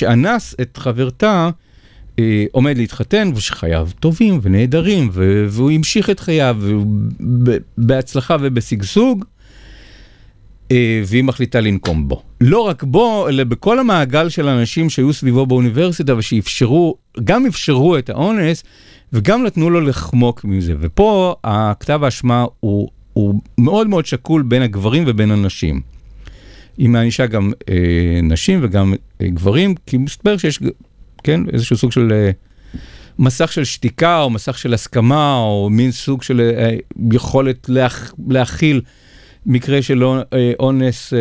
שאנס את חברתה, אה, עומד להתחתן, ושחייו טובים ונהדרים, והוא המשיך את חייו בהצלחה ובשגשוג. והיא מחליטה לנקום בו. לא רק בו, אלא בכל המעגל של האנשים שהיו סביבו באוניברסיטה ושאפשרו, גם אפשרו את האונס וגם נתנו לו לחמוק מזה. ופה הכתב האשמה הוא, הוא מאוד מאוד שקול בין הגברים ובין הנשים. היא מענישה גם אה, נשים וגם אה, גברים, כי מסתבר שיש, כן, איזשהו סוג של אה, מסך של שתיקה או מסך של הסכמה או מין סוג של אה, יכולת להכ, להכיל. מקרה של אונס אה,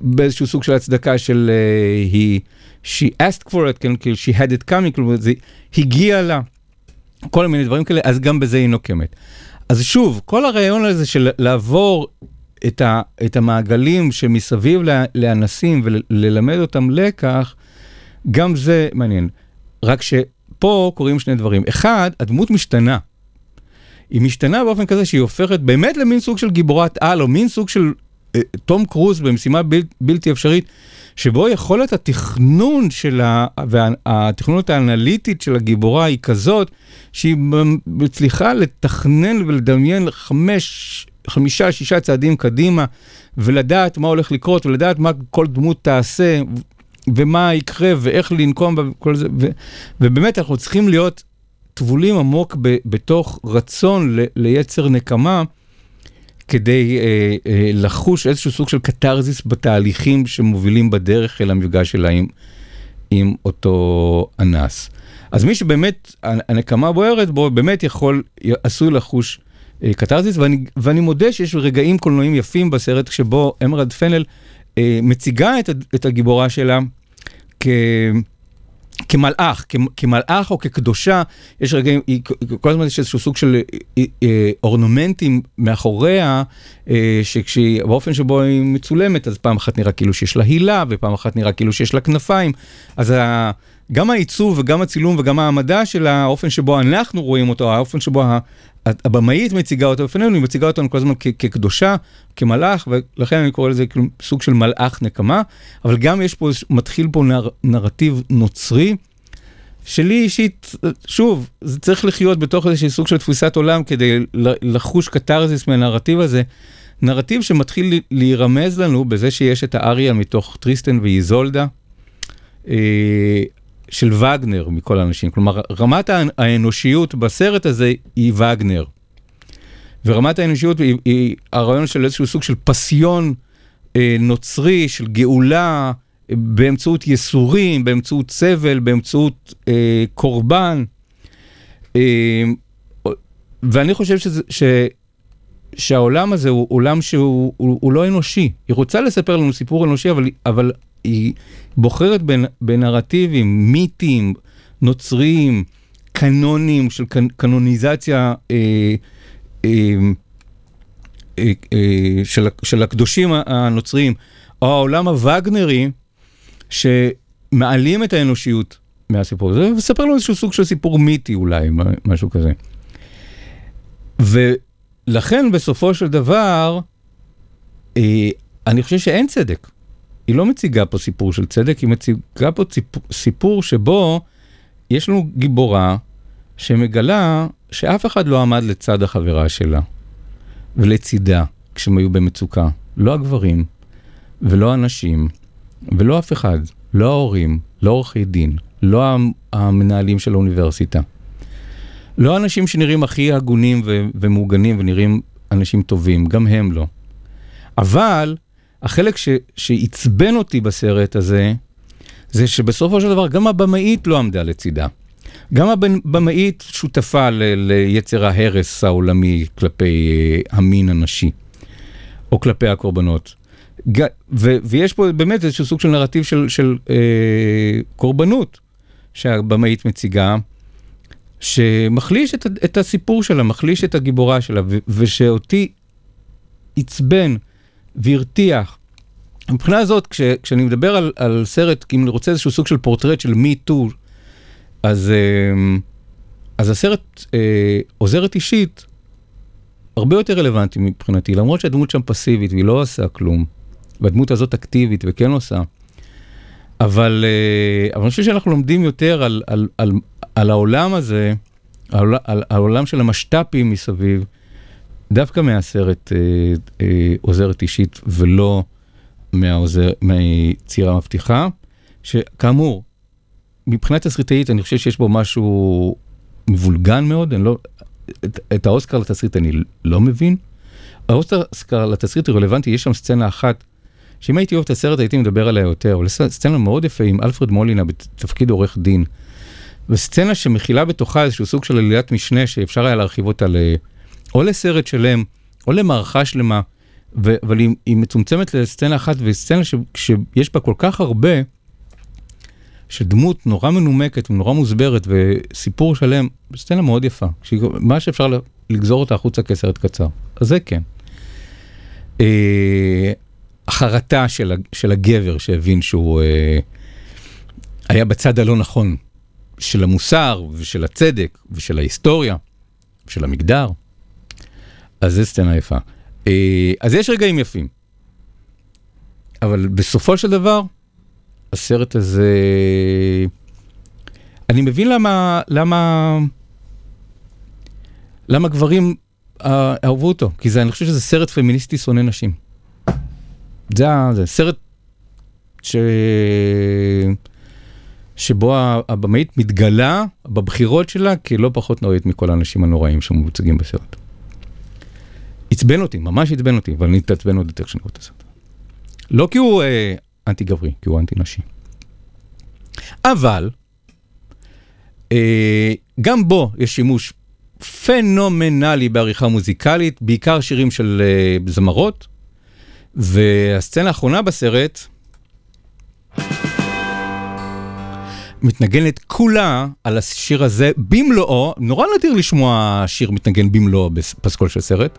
באיזשהו סוג של הצדקה של אה, היא, she asked for it, כן, כאילו she had it coming, כאילו זה הגיע לה, כל מיני דברים כאלה, אז גם בזה היא נוקמת. אז שוב, כל הרעיון הזה של לעבור את, ה, את המעגלים שמסביב לאנסים וללמד אותם לקח, גם זה מעניין. רק שפה קורים שני דברים. אחד, הדמות משתנה. היא משתנה באופן כזה שהיא הופכת באמת למין סוג של גיבורת על, או מין סוג של אה, תום קרוז במשימה בל, בלתי אפשרית, שבו יכולת התכנון של ה... והתכנונות האנליטית של הגיבורה היא כזאת, שהיא מצליחה לתכנן ולדמיין חמש, חמישה, שישה צעדים קדימה, ולדעת מה הולך לקרות, ולדעת מה כל דמות תעשה, ומה יקרה, ואיך לנקום וכל זה, ו, ובאמת אנחנו צריכים להיות טבולים עמוק ב, בתוך רצון ל, ליצר נקמה, כדי אה, אה, לחוש איזשהו סוג של קתרזיס בתהליכים שמובילים בדרך אל המפגש שלה עם, עם אותו אנס. אז מי שבאמת הנקמה בוערת בו, באמת יכול, עשוי לחוש אה, קתרזיס, ואני, ואני מודה שיש רגעים קולנועיים יפים בסרט שבו אמרד פנל אה, מציגה את, את הגיבורה שלה כ... כמלאך, כמלאך או כקדושה, יש רגעים, כל הזמן יש איזשהו סוג של אה, אה, אורנומנטים מאחוריה, אה, שכשהיא, באופן שבו היא מצולמת, אז פעם אחת נראה כאילו שיש לה הילה, ופעם אחת נראה כאילו שיש לה כנפיים. אז ה, גם העיצוב וגם הצילום וגם העמדה של האופן שבו אנחנו רואים אותו, האופן שבו הבמאית מציגה אותו בפנינו, היא מציגה אותנו כל הזמן כקדושה, כמלאך, ולכן אני קורא לזה כאילו סוג של מלאך נקמה, אבל גם יש פה, מתחיל פה נר, נרטיב נוצרי. שלי אישית, שוב, זה צריך לחיות בתוך איזשהו סוג של תפיסת עולם כדי לחוש קתרזיס מהנרטיב הזה. נרטיב שמתחיל להירמז לנו בזה שיש את האריה מתוך טריסטן ואיזולדה, אה, של וגנר מכל האנשים. כלומר, רמת האנ- האנושיות בסרט הזה היא וגנר. ורמת האנושיות היא, היא הרעיון של איזשהו סוג של פסיון אה, נוצרי, של גאולה, אה, באמצעות ייסורים, באמצעות סבל, באמצעות אה, קורבן. אה, ואני חושב שזה, ש, שהעולם הזה הוא עולם שהוא הוא, הוא לא אנושי. היא רוצה לספר לנו סיפור אנושי, אבל, אבל היא בוחרת בנרטיבים מיתיים, נוצריים, קנונים של קנ, קנוניזציה אה, אה, אה, אה, של, של הקדושים הנוצריים, או העולם הווגנרי, שמעלים את האנושיות מהסיפור הזה, ומספר לנו איזשהו סוג של סיפור מיתי אולי, משהו כזה. ולכן בסופו של דבר, אה, אני חושב שאין צדק. היא לא מציגה פה סיפור של צדק, היא מציגה פה סיפור, שבו יש לנו גיבורה שמגלה שאף אחד לא עמד לצד החברה שלה ולצידה כשהם היו במצוקה. לא הגברים ולא הנשים ולא אף אחד, לא ההורים, לא עורכי דין, לא המנהלים של האוניברסיטה. לא אנשים שנראים הכי הגונים ומוגנים ונראים אנשים טובים, גם הם לא. אבל החלק ש- שעצבן אותי בסרט הזה, זה שבסופו של דבר גם הבמאית לא עמדה לצידה. גם הבמאית שותפה ל- ליצר ההרס העולמי כלפי uh, המין הנשי, או כלפי הקורבנות. ו- ויש פה באמת איזשהו סוג של נרטיב של, של uh, קורבנות שהבמאית מציגה, שמחליש את, את הסיפור שלה, מחליש את הגיבורה שלה, ו- ושאותי עצבן והרתיח. מבחינה הזאת, כש, כשאני מדבר על, על סרט, אם אני רוצה איזשהו סוג של פורטרט של מי טו, אז, אה, אז הסרט אה, עוזרת אישית הרבה יותר רלוונטי מבחינתי, למרות שהדמות שם פסיבית והיא לא עושה כלום, והדמות הזאת אקטיבית וכן עושה. אבל, אה, אבל אני חושב שאנחנו לומדים יותר על, על, על, על העולם הזה, על, על, על העולם של המשת"פים מסביב, דווקא מהסרט אה, אה, עוזרת אישית ולא מהעוזר, מהיצירה מבטיחה, שכאמור, מבחינת תסריטאית אני חושב שיש בו משהו מבולגן מאוד, אני לא, את, את האוסקר לתסריט אני לא מבין. האוסקר לתסריט הוא רלוונטי, יש שם סצנה אחת, שאם הייתי אוהב את הסרט הייתי מדבר עליה יותר, אבל סצנה מאוד יפה עם אלפרד מולינה בתפקיד עורך דין. וסצנה שמכילה בתוכה איזשהו סוג של עלילת משנה שאפשר היה להרחיב אותה ל... או לסרט שלם, או למערכה שלמה, ו... אבל היא, היא מצומצמת לסצנה אחת, וסצנה ש... שיש בה כל כך הרבה, שדמות נורא מנומקת ונורא מוסברת, וסיפור שלם, סצנה מאוד יפה, שהיא... מה שאפשר לגזור אותה החוצה כסרט קצר. אז זה כן. אה, החרטה של, של הגבר שהבין שהוא אה, היה בצד הלא נכון של המוסר ושל הצדק ושל ההיסטוריה ושל המגדר. אז זה סצנה יפה. אה, אז יש רגעים יפים. אבל בסופו של דבר, הסרט הזה... אני מבין למה, למה, למה גברים אה, אהבו אותו, כי זה, אני חושב שזה סרט פמיניסטי שונא נשים. זה, זה סרט ש... שבו הבמאית מתגלה בבחירות שלה כלא פחות נוראית מכל האנשים הנוראים שמוצגים בסרט. עצבן אותי, ממש עצבן אותי, אבל אני אתעצבן עוד יותר כשאני רואה את הסרט. לא כי הוא אה, אנטי גברי, כי הוא אנטי נשי. אבל, אה, גם בו יש שימוש פנומנלי בעריכה מוזיקלית, בעיקר שירים של אה, זמרות, והסצנה האחרונה בסרט, מתנגנת כולה על השיר הזה במלואו, נורא נדיר לשמוע שיר מתנגן במלואו בפסקול של סרט,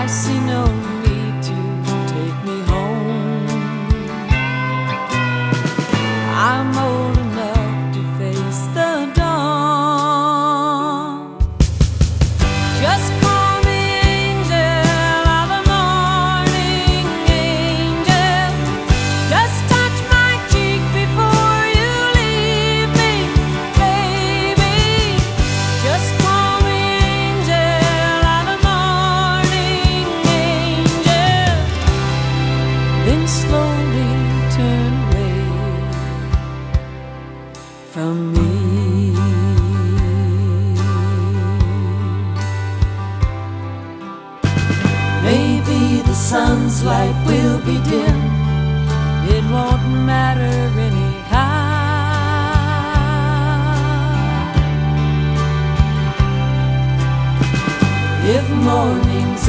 I see no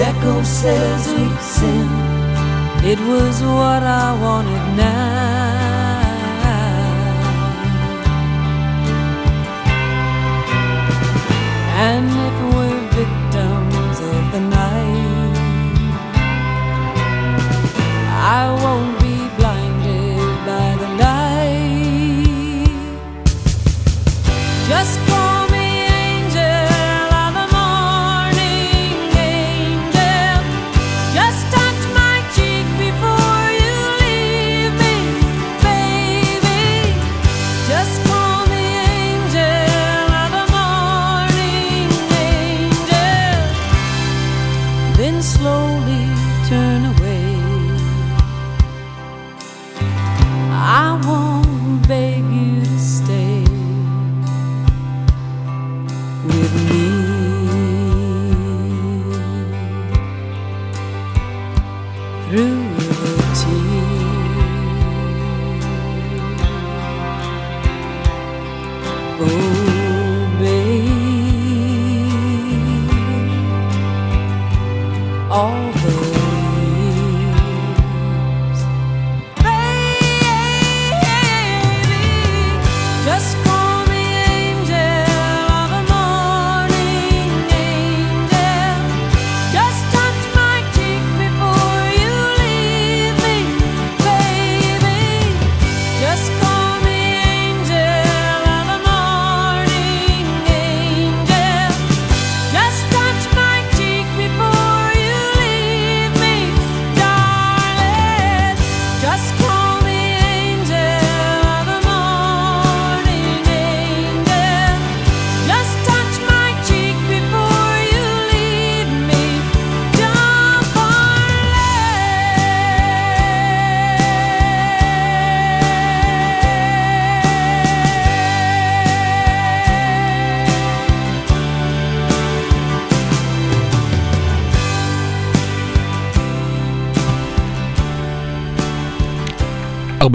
echo says we've sinned, it was what I wanted now. And if we're victims of the night, I won't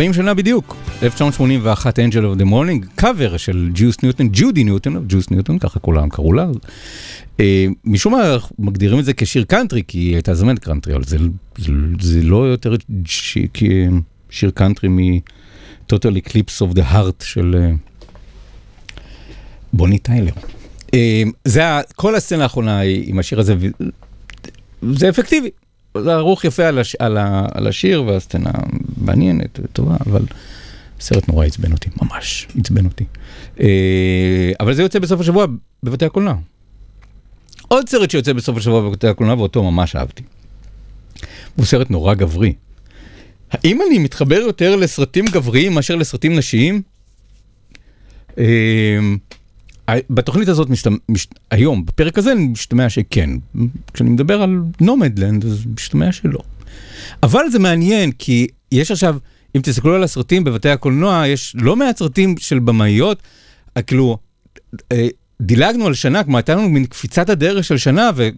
80 שנה בדיוק, 1981, Angel of the Morning, קאבר של ג'וס ניוטון, ג'ודי ניוטון, לא, ג'וס ניוטון, ככה כולם קראו לה. אה, משום מה מגדירים את זה כשיר קאנטרי, כי היא הייתה זמרת קאנטרי, אבל זה, זה, זה לא יותר ש... שיר קאנטרי מ-Total Eclipse of the Heart של אה, בוני טיילר. אה, זה, כל הסצנה האחרונה עם השיר הזה, זה אפקטיבי. זה ערוך יפה על, הש, על, ה, על השיר והסצנה מעניינת וטובה, אבל סרט נורא עצבן אותי, ממש עצבן אותי. אה, אבל זה יוצא בסוף השבוע בבתי הקולנוע. עוד סרט שיוצא בסוף השבוע בבתי הקולנוע ואותו ממש אהבתי. הוא סרט נורא גברי. האם אני מתחבר יותר לסרטים גבריים מאשר לסרטים נשיים? בתוכנית הזאת, משת... מש... היום, בפרק הזה, משתמע שכן. כשאני מדבר על נומדלנד, אז משתמע שלא. אבל זה מעניין, כי יש עכשיו, אם תסתכלו על הסרטים בבתי הקולנוע, יש לא מעט סרטים של במאיות, אה, כאילו, אה, דילגנו על שנה, כלומר הייתה לנו מין קפיצת הדרך של שנה, ו-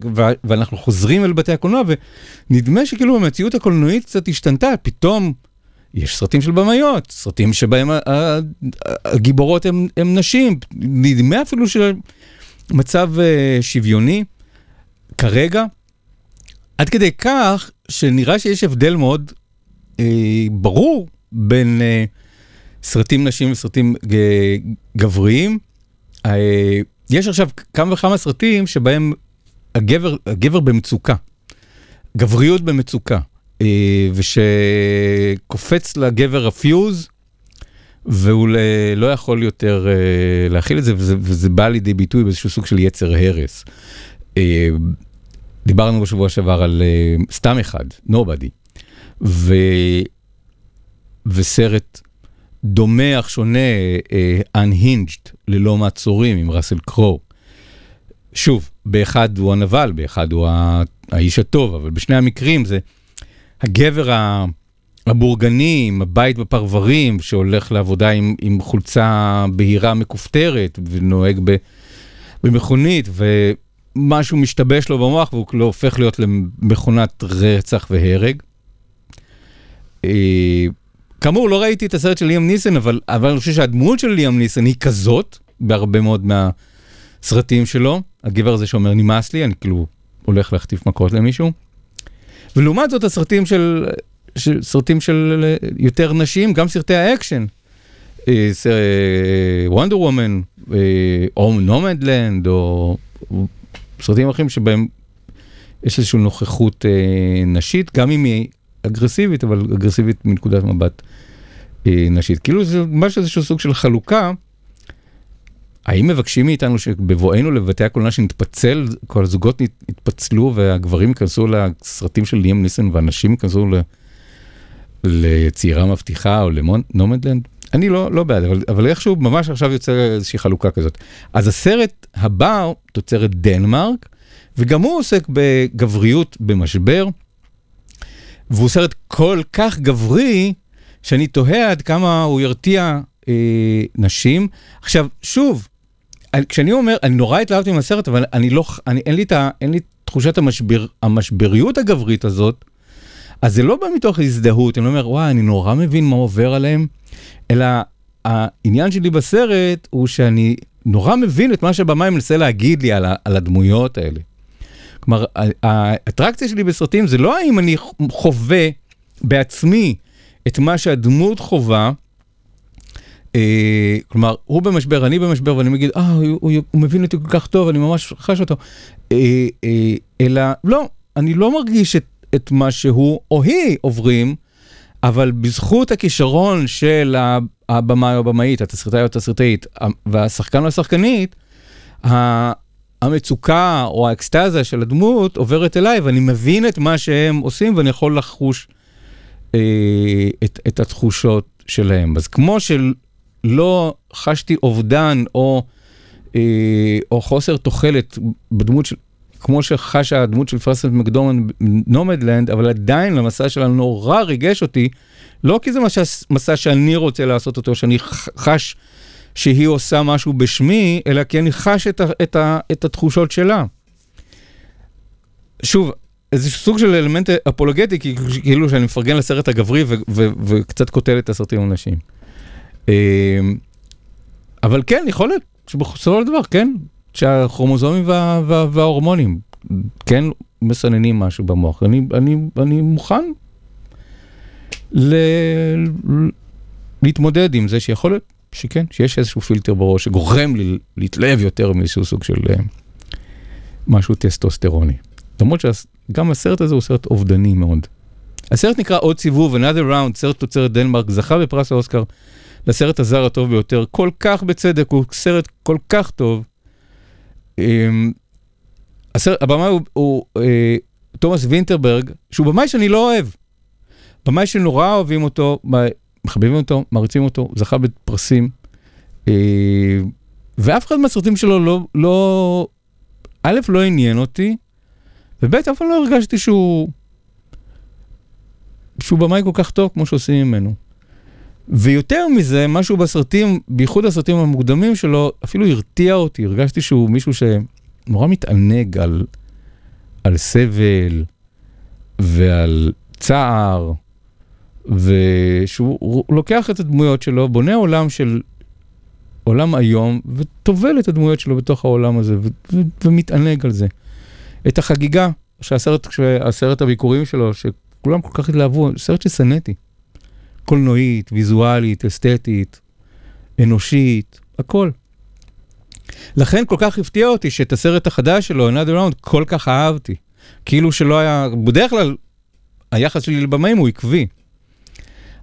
ואנחנו חוזרים אל בתי הקולנוע, ונדמה שכאילו המציאות הקולנועית קצת השתנתה, פתאום יש סרטים של במאיות, סרטים שבהם הגיבורות הן נשים, נדמה אפילו שמצב אה, שוויוני כרגע, עד כדי כך שנראה שיש הבדל מאוד אה, ברור בין אה, סרטים נשים וסרטים גבריים. אה, יש עכשיו כמה וכמה סרטים שבהם הגבר, הגבר במצוקה, גבריות במצוקה, ושקופץ לגבר הפיוז, והוא לא יכול יותר אה, להכיל את זה, וזה, וזה בא לידי ביטוי באיזשהו סוג של יצר הרס. אה, דיברנו בשבוע שעבר על אה, סתם אחד, נובדי, ו... וסרט אך שונה, אה, Unhinged, ללא מעצורים, עם ראסל קרו. שוב, באחד הוא הנבל, באחד הוא האיש הטוב, אבל בשני המקרים זה הגבר ה- הבורגני עם הבית בפרברים, שהולך לעבודה עם, עם חולצה בהירה מכופתרת ונוהג ב, במכונית, ומשהו משתבש לו במוח והוא לא הופך להיות למכונת רצח והרג. אה, כאמור, לא ראיתי את הסרט של ליאם ניסן, אבל, אבל אני חושב שהדמות של ליאם ניסן היא כזאת, בהרבה מאוד מהסרטים שלו. הגבר הזה שאומר, נמאס לי, אני כאילו הולך להחטיף מכות למישהו. ולעומת זאת, הסרטים של, סרטים של אה, יותר נשים, גם סרטי האקשן. וונדר וומן, או נומדלנד, או או סרטים אחרים שבהם יש איזושהי נוכחות אה, נשית, גם אם היא אגרסיבית, אבל אגרסיבית מנקודת מבט אה, נשית. כאילו זה ממש איזשהו סוג של חלוקה. האם מבקשים מאיתנו שבבואנו לבתי הקולנוע שנתפצל, כל הזוגות יתפצלו והגברים ייכנסו לסרטים של ליאם ניסן והנשים ייכנסו ל- לצעירה מבטיחה או לנומדלנד? אני לא, לא בעד, אבל, אבל איכשהו ממש עכשיו יוצא איזושהי חלוקה כזאת. אז הסרט הבא, תוצרת דנמרק, וגם הוא עוסק בגבריות במשבר, והוא סרט כל כך גברי, שאני תוהה עד כמה הוא ירתיע נשים. עכשיו, שוב, אני- כשאני אומר, אני נורא התלהבתי מהסרט, אבל אני לא, אני, אין, לי את ה, אין לי תחושת המשבר, המשבריות הגברית הזאת, אז זה לא בא מתוך הזדהות, אני לא אומר, וואי, אני נורא מבין מה עובר עליהם, אלא העניין שלי בסרט הוא שאני נורא מבין את מה שהבמאי מנסה להגיד לי על, ה, על הדמויות האלה. כלומר, האטרקציה שלי בסרטים זה לא האם אני חווה בעצמי את מה שהדמות חווה, אה, כלומר, הוא במשבר, אני במשבר, ואני מגיד, אה, הוא, מבין אותי כל כך טוב, אני ממש חש אותו. אה, אה, אלא, לא, אני לא מרגיש את, מה שהוא או היא עוברים, אבל בזכות הכישרון של הבמאי או הבמאית, התסריטאי או התסריטאית, והשחקן או השחקנית, המצוקה או האקסטזה של הדמות עוברת אליי, ואני מבין את מה שהם עושים, ואני יכול לחוש אה, את, את התחושות שלהם. אז כמו שלא חשתי אובדן או, אה, או חוסר תוחלת בדמות של... כמו שחשה הדמות של פרסנט מקדורמן נומדלנד, אבל עדיין המסע שלה נורא ריגש אותי, לא כי זה מסע, שאני רוצה לעשות אותו, שאני חש שהיא עושה משהו בשמי, אלא כי אני חש את, ה, את, ה, את התחושות שלה. שוב, איזה סוג של אלמנט אפולוגטי, כאילו שאני מפרגן לסרט הגברי ו- ו- וקצת קוטל את הסרטים הנשים. אה, אבל כן, יכול להיות שבסופו של דבר, כן, שהכרומוזומים וה, וה, וההורמונים כן מסננים משהו במוח. אני, אני, אני מוכן ל, להתמודד עם זה שיכול להיות שכן, שיש איזשהו פילטר בראש שגורם לי להתלהב יותר מאיזשהו סוג של אה, משהו טסטוסטרוני. למרות שגם הסרט הזה הוא סרט אובדני מאוד. הסרט נקרא עוד סיבוב, another round, סרט תוצרת דנמרק, זכה בפרס האוסקר לסרט הזר הטוב ביותר, כל כך בצדק, הוא סרט כל כך טוב. אמ, הסרט, הבמאי הוא, הוא אה, תומאס וינטרברג, שהוא במאי שאני לא אוהב. במאי שנורא אוהבים אותו, מחבבים אותו, מעריצים אותו, הוא זכה בפרסים. אה, ואף אחד מהסרטים שלו לא, לא, א', לא עניין אותי, וב', אף פעם לא הרגשתי שהוא, שהוא במאי כל כך טוב כמו שעושים ממנו. ויותר מזה, משהו בסרטים, בייחוד הסרטים המוקדמים שלו, אפילו הרתיע אותי, הרגשתי שהוא מישהו שנורא מתענג על, על סבל ועל צער, ושהוא הוא לוקח את הדמויות שלו, בונה עולם של עולם איום, וטובל את הדמויות שלו בתוך העולם הזה, ו- ו- ומתענג על זה. את החגיגה, שהסרט, הסרט הביקורים שלו, שכולם כל כך התלהבו, סרט ששנאתי. קולנועית, ויזואלית, אסתטית, אנושית, הכל. לכן כל כך הפתיע אותי שאת הסרט החדש שלו, Another Round, כל כך אהבתי. כאילו שלא היה, בדרך כלל היחס שלי לבמאים הוא עקבי.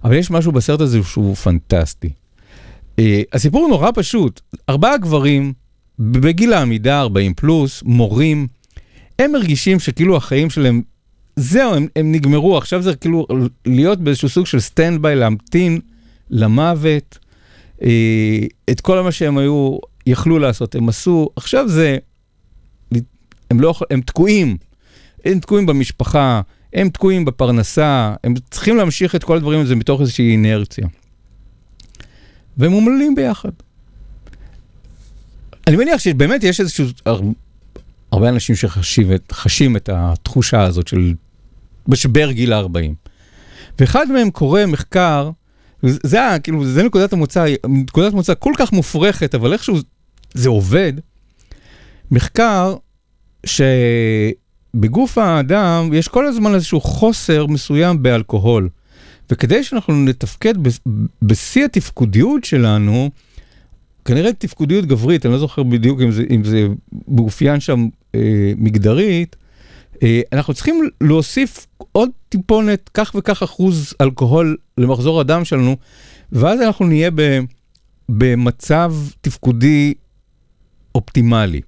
אבל יש משהו בסרט הזה שהוא פנטסטי. Uh, הסיפור הוא נורא פשוט. ארבעה גברים, בגיל העמידה, 40 פלוס, מורים, הם מרגישים שכאילו החיים שלהם, זהו, הם, הם נגמרו, עכשיו זה כאילו להיות באיזשהו סוג של standby, להמתין למוות. אה, את כל מה שהם היו, יכלו לעשות, הם עשו, עכשיו זה, הם לא הם תקועים. הם תקועים במשפחה, הם תקועים בפרנסה, הם צריכים להמשיך את כל הדברים הזה מתוך איזושהי אינרציה. והם אומללים ביחד. אני מניח שבאמת יש איזשהו, הרבה אנשים שחשים את, חשים את התחושה הזאת של משבר גיל ה-40. ואחד מהם קורא מחקר, זה, היה, כאילו, זה נקודת המוצא, נקודת המוצא כל כך מופרכת, אבל איכשהו זה עובד. מחקר שבגוף האדם יש כל הזמן איזשהו חוסר מסוים באלכוהול. וכדי שאנחנו נתפקד בשיא התפקודיות שלנו, כנראה תפקודיות גברית, אני לא זוכר בדיוק אם זה, אם זה מאופיין שם אה, מגדרית, אנחנו צריכים להוסיף עוד טיפונת, כך וכך אחוז אלכוהול למחזור הדם שלנו, ואז אנחנו נהיה ב, במצב תפקודי אופטימלי.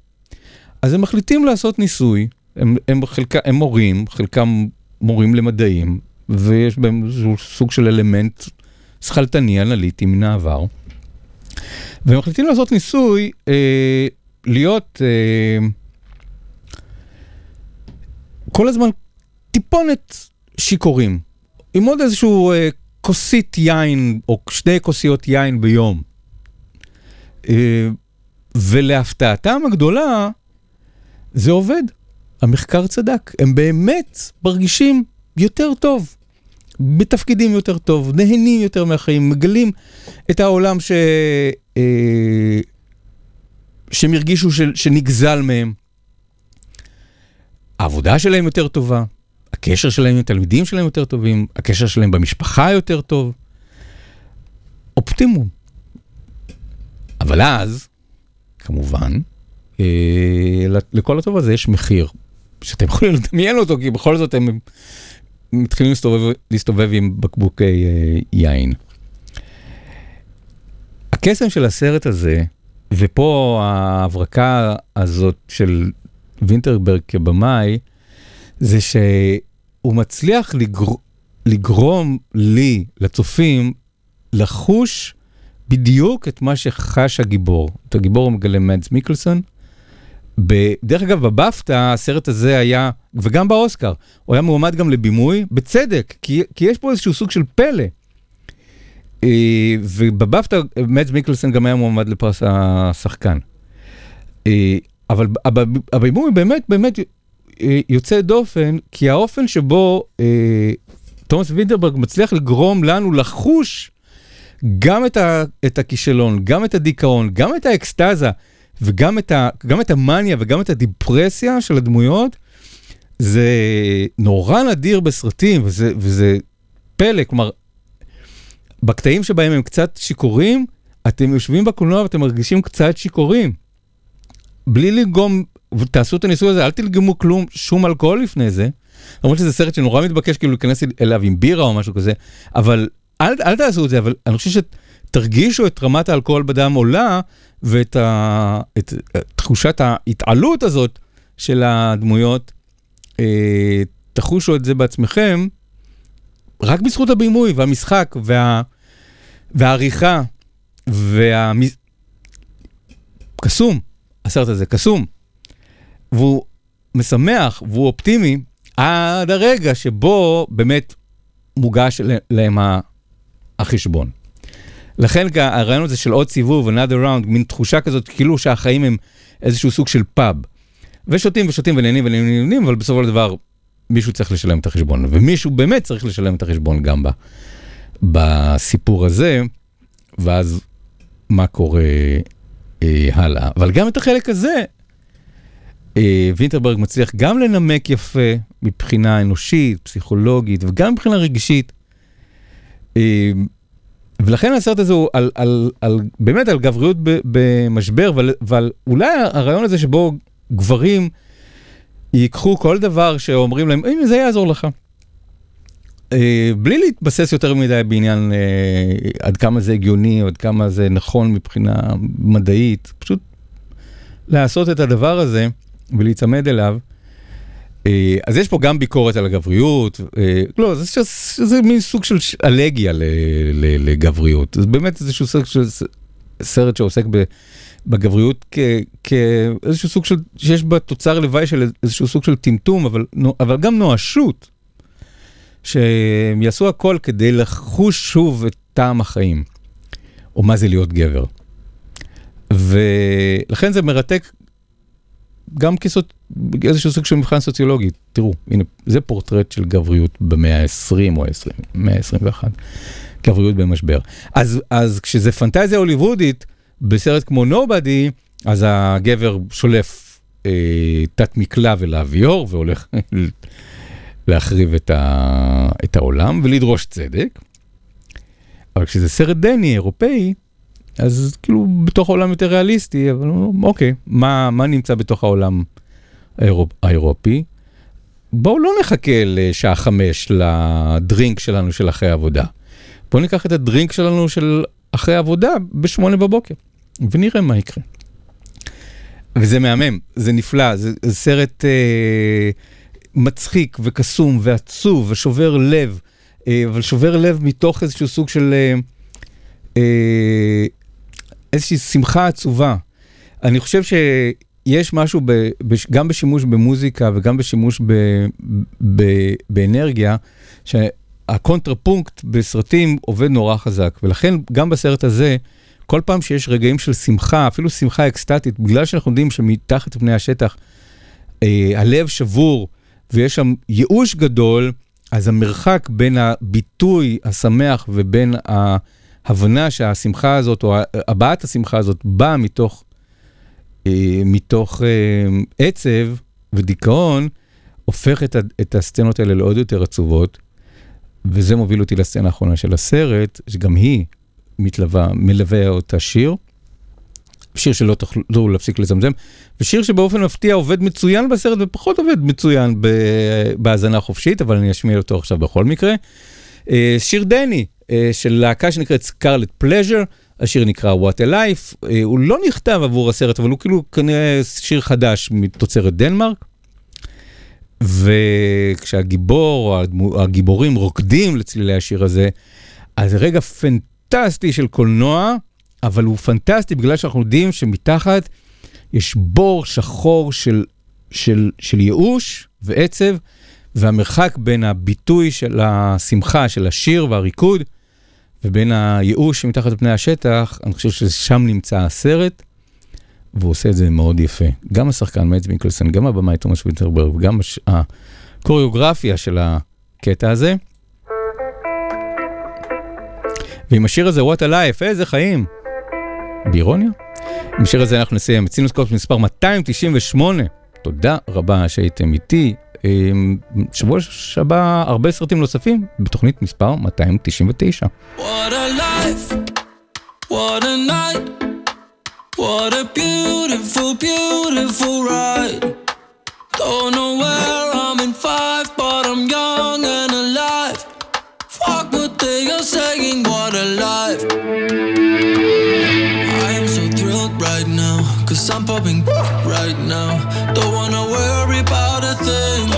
אז הם מחליטים לעשות ניסוי, הם, הם, חלקה, הם מורים, חלקם מורים למדעים, ויש בהם איזשהו סוג של אלמנט שכלתני, אנליטי מן העבר. והם מחליטים לעשות ניסוי, אה, להיות אה, כל הזמן טיפונת שיכורים, עם עוד איזשהו אה, כוסית יין, או שני כוסיות יין ביום. אה, ולהפתעתם הגדולה, זה עובד. המחקר צדק, הם באמת מרגישים יותר טוב, בתפקידים יותר טוב, נהנים יותר מהחיים, מגלים את העולם ש... אה, שהם הרגישו ש... שנגזל מהם. העבודה שלהם יותר טובה, הקשר שלהם עם התלמידים שלהם יותר טובים, הקשר שלהם במשפחה יותר טוב. אופטימום. אבל אז, כמובן, אה, לכל הטוב הזה יש מחיר, שאתם יכולים לדמיין אותו, כי בכל זאת הם מתחילים להסתובב, להסתובב עם בקבוקי אה, יין. הקסם של הסרט הזה, ופה ההברקה הזאת של וינטרברג כבמאי, זה שהוא מצליח לגר... לגרום לי, לצופים, לחוש בדיוק את מה שחש הגיבור. את הגיבור הוא מגלה מדס מיקלסון. ב... דרך אגב, בבפטה הסרט הזה היה, וגם באוסקר, הוא היה מועמד גם לבימוי, בצדק, כי, כי יש פה איזשהו סוג של פלא. אה, ובבפטה מדס מיקלסון גם היה מועמד לפרס השחקן. אבל הבימוי באמת באמת אה, יוצא דופן, כי האופן שבו אה, תומאס וינטרברג מצליח לגרום לנו לחוש גם את, ה, את הכישלון, גם את הדיכאון, גם את האקסטזה, וגם את, ה, גם את המאניה וגם את הדיפרסיה של הדמויות, זה נורא נדיר בסרטים, וזה, וזה פלא, כלומר, בקטעים שבהם הם קצת שיכורים, אתם יושבים בקולנוע ואתם מרגישים קצת שיכורים. בלי לגרום, תעשו את הניסוי הזה, אל תלגמו כלום, שום אלכוהול לפני זה. למרות שזה סרט שנורא מתבקש כאילו להיכנס אליו עם בירה או משהו כזה, אבל אל, אל תעשו את זה, אבל אני חושב שתרגישו את רמת האלכוהול בדם עולה, ואת ה, את, את תחושת ההתעלות הזאת של הדמויות, אה, תחושו את זה בעצמכם, רק בזכות הבימוי והמשחק וה, והעריכה והמז... קסום. הסרט הזה קסום, והוא משמח והוא אופטימי עד הרגע שבו באמת מוגש להם החשבון. לכן הרעיון הזה של עוד סיבוב, another round, מין תחושה כזאת, כאילו שהחיים הם איזשהו סוג של פאב. ושותים ושותים ונהנים ונהנים אבל בסופו של דבר מישהו צריך לשלם את החשבון, ומישהו באמת צריך לשלם את החשבון גם ב, בסיפור הזה, ואז מה קורה הלאה. אבל גם את החלק הזה, אה, וינטרברג מצליח גם לנמק יפה מבחינה אנושית, פסיכולוגית, וגם מבחינה רגשית. אה, ולכן הסרט הזה הוא על, על, על, באמת על גבריות ב, במשבר, אבל, אבל אולי הרעיון הזה שבו גברים ייקחו כל דבר שאומרים להם, הנה זה יעזור לך. אה, בלי להתבסס יותר מדי בעניין אה, עד כמה זה הגיוני, עד כמה זה נכון מבחינה מדעית, פשוט לעשות את הדבר הזה ולהיצמד אליו. אה, אז יש פה גם ביקורת על הגבריות, לא, זה, זה, זה מין סוג של אלגיה ל, ל, לגבריות. זה באמת איזשהו סוג של סרט שעוסק בגבריות כ- כאיזשהו סוג של, שיש בה תוצר לוואי של איזשהו סוג של טמטום, אבל, אבל גם נואשות, שהם יעשו הכל כדי לחוש שוב את טעם החיים, או מה זה להיות גבר. ולכן זה מרתק גם כסוט... איזשהו סוג של מבחן סוציולוגי. תראו, הנה, זה פורטרט של גבריות במאה ה-20 או ה-20, מאה ה-21. גבריות במשבר. אז, אז כשזה פנטזיה הוליוודית, בסרט כמו נובדי, אז הגבר שולף אה, תת מקלע ולהביור, והולך *laughs* להחריב את, ה, את העולם ולדרוש צדק. אבל כשזה סרט דני, אירופאי, אז כאילו בתוך העולם יותר ריאליסטי, אבל אוקיי, מה, מה נמצא בתוך העולם האירופ, האירופי? בואו לא נחכה לשעה חמש לדרינק שלנו של אחרי עבודה. בואו ניקח את הדרינק שלנו של אחרי עבודה בשמונה בבוקר, ונראה מה יקרה. וזה מהמם, זה נפלא, זה, זה סרט אה, מצחיק וקסום ועצוב ושובר לב, אה, אבל שובר לב מתוך איזשהו סוג של... אה, אה, איזושהי שמחה עצובה. אני חושב שיש משהו ב, ב, גם בשימוש במוזיקה וגם בשימוש ב, ב, באנרגיה, שהקונטרפונקט בסרטים עובד נורא חזק, ולכן גם בסרט הזה, כל פעם שיש רגעים של שמחה, אפילו שמחה אקסטטית, בגלל שאנחנו יודעים שמתחת לפני השטח אה, הלב שבור ויש שם ייאוש גדול, אז המרחק בין הביטוי השמח ובין ההבנה שהשמחה הזאת, או הבעת השמחה הזאת, באה מתוך, אה, מתוך אה, עצב ודיכאון, הופך את, את הסצנות האלה לעוד יותר עצובות, וזה מוביל אותי לסצנה האחרונה של הסרט, שגם היא מתלווה, מלווה אותה שיר. שיר שלא תוכלו להפסיק לזמזם, ושיר שבאופן מפתיע עובד מצוין בסרט ופחות עובד מצוין בהאזנה חופשית, אבל אני אשמיע אותו עכשיו בכל מקרה. אה, שיר דני, אה, של להקה שנקראת סקרלט פלז'ר, השיר נקרא What a Life, אה, הוא לא נכתב עבור הסרט, אבל הוא כאילו כנראה שיר חדש מתוצרת דנמרק. וכשהגיבור הגיבורים רוקדים לצלילי השיר הזה, אז רגע פנטסטי של קולנוע, אבל הוא פנטסטי בגלל שאנחנו יודעים שמתחת יש בור שחור של, של, של ייאוש ועצב, והמרחק בין הביטוי של השמחה, של השיר והריקוד, ובין הייאוש שמתחת לפני השטח, אני חושב ששם נמצא הסרט, והוא עושה את זה מאוד יפה. גם השחקן מאץ מיקלסון, גם הבמאי תומאס ויטרברג, וגם הש... הקוריאוגרפיה של הקטע הזה. ועם השיר הזה, What a Life, איזה חיים. באירוניה? עם השיר הזה אנחנו נסיים את סינוסקופ מספר 298. תודה רבה שהייתם איתי. אמ, שבוע הבא הרבה סרטים נוספים בתוכנית מספר 299. What a life, what a night, what a beautiful, beautiful ride. Don't know where I'm in five, but I'm young and alive. Fuck what they are saying, I'm popping right now. Don't wanna worry about a thing.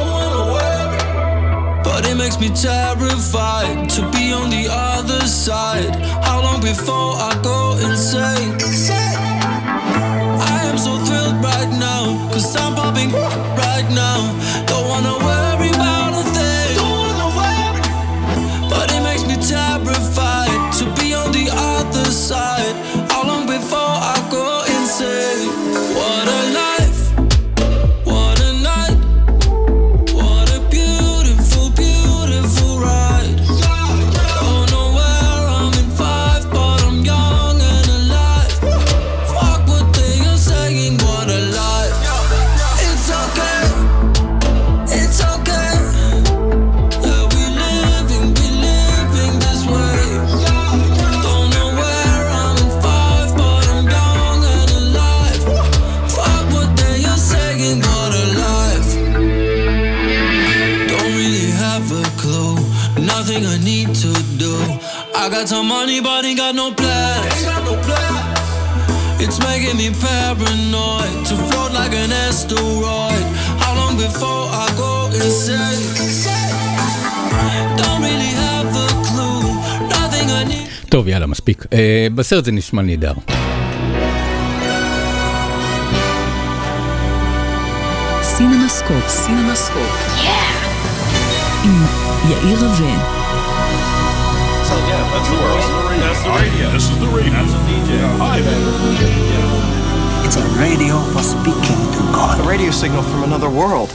But it makes me terrified to be on the other side. How long before I go insane? I am so thrilled right now, cause I'm popping right now. Don't wanna money, but ain't got no plans. It's making me paranoid to float like an asteroid. How long before I go insane? Don't really have a clue. Nothing I need. טוב, יאללה, מספיק. אה, בסרט זה נשמע נהדר. סינמסקופ, סינמסקופ. עם יאיר רווה. So yeah, that's the world. That's the radio. This is the radio. That's a DJ. Hi there. It's a radio for speaking to God. A radio signal from another world.